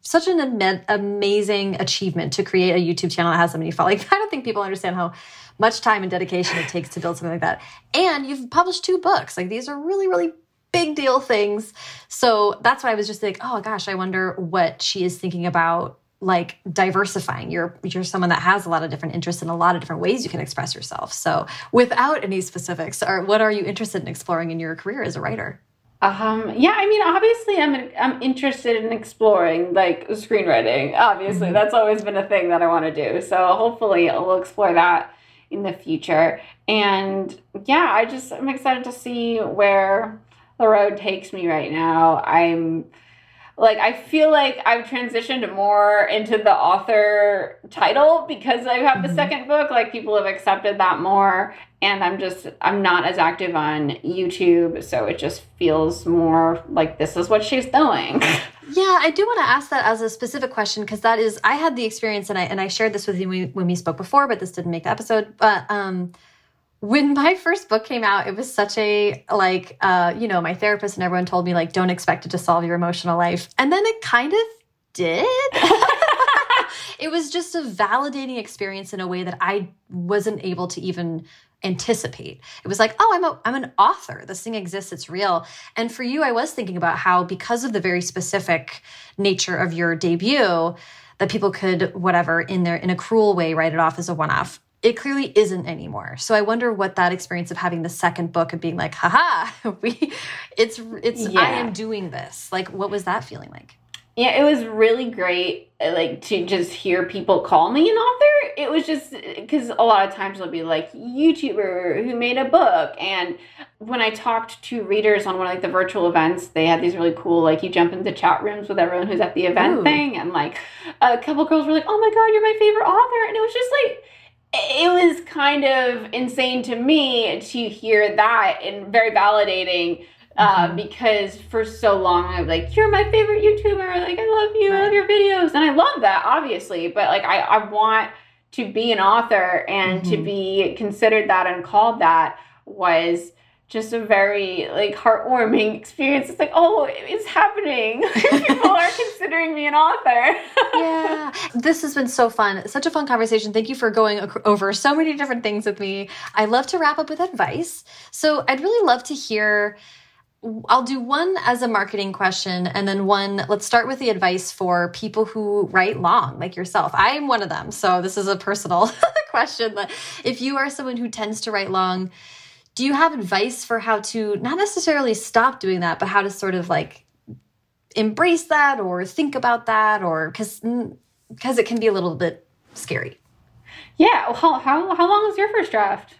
such an ama- amazing achievement to create a YouTube channel that has so many followers. Like, I don't think people understand how much time and dedication it takes to build something like that. And you've published two books. Like these are really, really big deal things. So that's why I was just like, oh gosh, I wonder what she is thinking about like diversifying. You're you're someone that has a lot of different interests and a lot of different ways you can express yourself. So without any specifics, or what are you interested in exploring in your career as a writer? Um, yeah, I mean, obviously, I'm I'm interested in exploring like screenwriting. Obviously, mm-hmm. that's always been a thing that I want to do. So hopefully, we'll explore that in the future. And yeah, I just I'm excited to see where the road takes me right now. I'm like I feel like I've transitioned more into the author title because I have the mm-hmm. second book. Like people have accepted that more, and I'm just I'm not as active on YouTube, so it just feels more like this is what she's doing. Yeah, I do want to ask that as a specific question because that is I had the experience and I and I shared this with you when we, when we spoke before, but this didn't make the episode. But um when my first book came out, it was such a like uh, you know, my therapist and everyone told me like don't expect it to solve your emotional life. And then it kind of did. it was just a validating experience in a way that I wasn't able to even anticipate. It was like, oh, I'm a I'm an author. This thing exists, it's real. And for you, I was thinking about how because of the very specific nature of your debut, that people could whatever in their in a cruel way write it off as a one-off it clearly isn't anymore. So I wonder what that experience of having the second book and being like, haha, we it's it's yeah. I am doing this. Like what was that feeling like? Yeah, it was really great uh, like to just hear people call me an author. It was just cuz a lot of times they'll be like YouTuber who made a book and when I talked to readers on one of like the virtual events, they had these really cool like you jump into chat rooms with everyone who's at the event Ooh. thing and like a couple girls were like, "Oh my god, you're my favorite author." And it was just like it was kind of insane to me to hear that and very validating uh, mm-hmm. because for so long I'm like, you're my favorite YouTuber. Like, I love you. I love your videos. And I love that, obviously. But like, I, I want to be an author and mm-hmm. to be considered that and called that was just a very like heartwarming experience. It's like, oh, it's happening. People are considering me an author. yeah, this has been so fun. Such a fun conversation. Thank you for going over so many different things with me. I love to wrap up with advice. So I'd really love to hear. I'll do one as a marketing question and then one, let's start with the advice for people who write long, like yourself. I'm one of them. So this is a personal question. But if you are someone who tends to write long, do you have advice for how to not necessarily stop doing that, but how to sort of like embrace that or think about that or because because it can be a little bit scary. Yeah. How how how long was your first draft?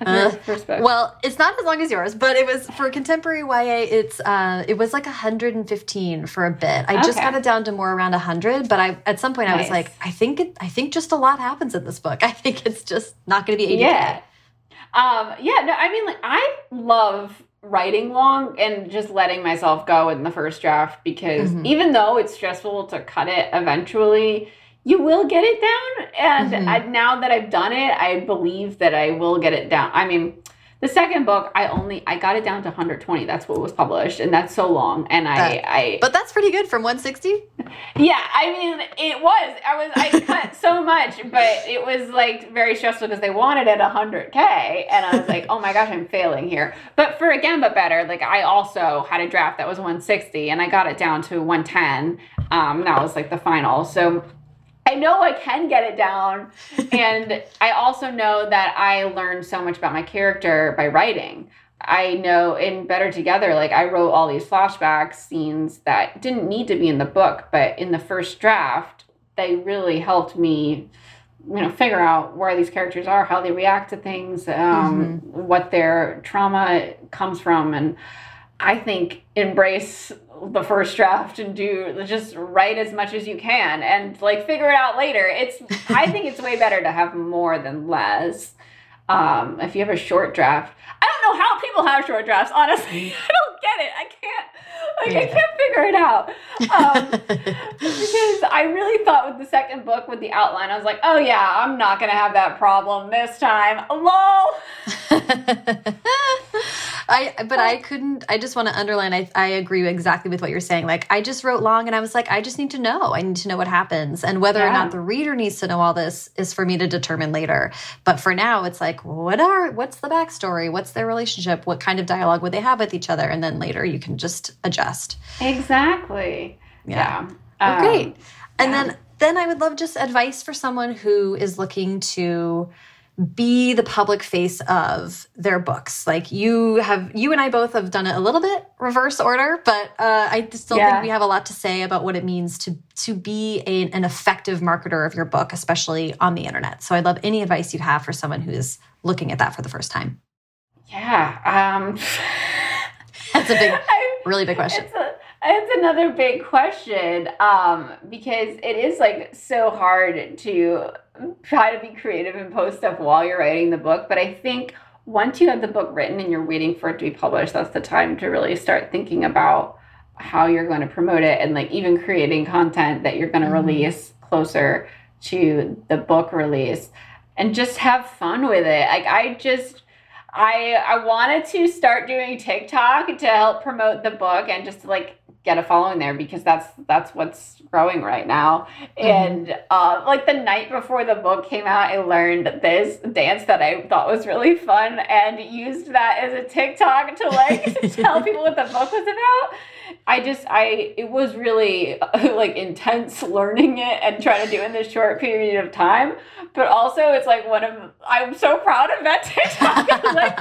Uh. Well, it's not as long as yours, but it was for contemporary YA. It's uh, it was like 115 for a bit. I okay. just got it down to more around 100, but I at some point nice. I was like, I think it, I think just a lot happens in this book. I think it's just not going to be 80. Yeah. Um, yeah, no, I mean, like, I love writing long and just letting myself go in the first draft because mm-hmm. even though it's stressful to cut it eventually, you will get it down. And mm-hmm. I, now that I've done it, I believe that I will get it down. I mean, the second book, I only I got it down to 120. That's what was published, and that's so long. And I, uh, I but that's pretty good from 160. Yeah, I mean it was. I was I cut so much, but it was like very stressful because they wanted it 100k, and I was like, oh my gosh, I'm failing here. But for again, but better. Like I also had a draft that was 160, and I got it down to 110. Um, that was like the final. So I know I can get it down. and I also know that I learned so much about my character by writing. I know in Better Together, like I wrote all these flashback scenes that didn't need to be in the book, but in the first draft, they really helped me, you know, figure out where these characters are, how they react to things, um, mm-hmm. what their trauma comes from. And I think embrace the first draft and do just write as much as you can and like figure it out later. It's I think it's way better to have more than less. Um, if you have a short draft, I don't know how people have short drafts. Honestly, I don't get it. I can't. Like yeah. I can't figure it out. Um, because I really thought with the second book with the outline, I was like, oh yeah, I'm not gonna have that problem this time. Lol. I but I couldn't I just want to underline I I agree exactly with what you're saying. Like I just wrote long and I was like I just need to know. I need to know what happens and whether yeah. or not the reader needs to know all this is for me to determine later. But for now it's like what are what's the backstory? What's their relationship? What kind of dialogue would they have with each other? And then later you can just adjust. Exactly. Yeah. yeah. Um, great. And yeah. then then I would love just advice for someone who is looking to be the public face of their books. Like you have, you and I both have done it a little bit reverse order, but uh, I still yeah. think we have a lot to say about what it means to to be a, an effective marketer of your book, especially on the internet. So I'd love any advice you have for someone who's looking at that for the first time. Yeah, um, that's a big, I, really big question. It's, a, it's another big question um, because it is like so hard to try to be creative and post stuff while you're writing the book. But I think once you have the book written and you're waiting for it to be published, that's the time to really start thinking about how you're going to promote it and like even creating content that you're going to mm-hmm. release closer to the book release and just have fun with it. Like I just I I wanted to start doing TikTok to help promote the book and just like get a following there because that's that's what's growing right now. Mm-hmm. And uh, like the night before the book came out, I learned this dance that I thought was really fun and used that as a TikTok to like tell people what the book was about. I just I it was really like intense learning it and trying to do it in this short period of time. But also it's like one of I'm so proud of that TikTok. like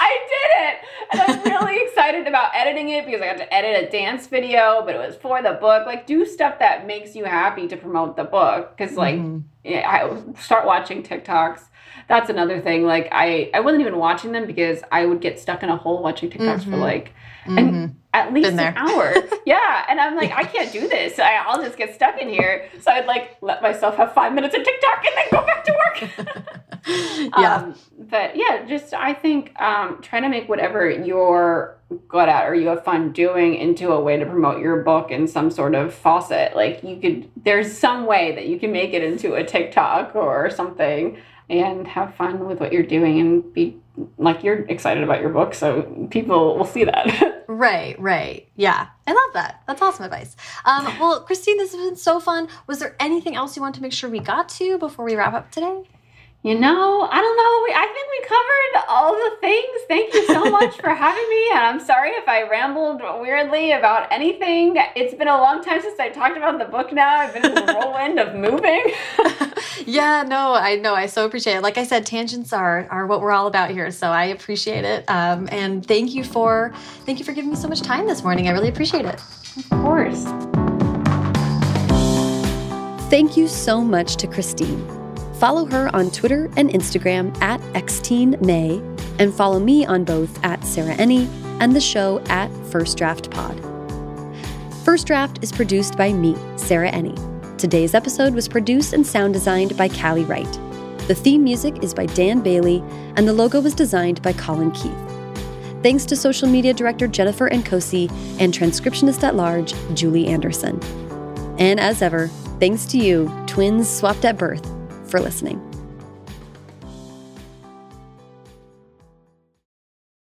I did it. And I'm really excited about editing it because I got to edit a dance video, but it was for the book. Like do stuff that makes you happy to promote the book. Cause like mm-hmm. yeah, I start watching TikToks that's another thing. Like I, I wasn't even watching them because I would get stuck in a hole watching TikToks mm-hmm. for like mm-hmm. and at least an hour. yeah. And I'm like, I can't do this. I, I'll just get stuck in here. So I'd like let myself have five minutes of TikTok and then go back to work. yeah. Um, but yeah, just I think um, trying to make whatever you're good at or you have fun doing into a way to promote your book in some sort of faucet. Like you could, there's some way that you can make it into a TikTok or something and have fun with what you're doing and be like you're excited about your book so people will see that. Right right. Yeah i love that. That's awesome advice. Um, well christine this has been so fun. Was there anything else you want to make sure we got to before we wrap up today you know, I don't know. I think we covered all the things. Thank you so much for having me. And I'm sorry if I rambled weirdly about anything. It's been a long time since I talked about the book now. I've been in the whirlwind of moving. yeah, no, I know. I so appreciate it. Like I said, tangents are are what we're all about here. So I appreciate it. Um, and thank you for thank you for giving me so much time this morning. I really appreciate it. Of course. Thank you so much to Christine. Follow her on Twitter and Instagram at xtinemay, and follow me on both at Sarah Enni and the show at First Draft Pod. First Draft is produced by me, Sarah Enni. Today's episode was produced and sound designed by Callie Wright. The theme music is by Dan Bailey, and the logo was designed by Colin Keith. Thanks to social media director Jennifer Nkosi and transcriptionist at large Julie Anderson. And as ever, thanks to you, twins swapped at birth, for listening.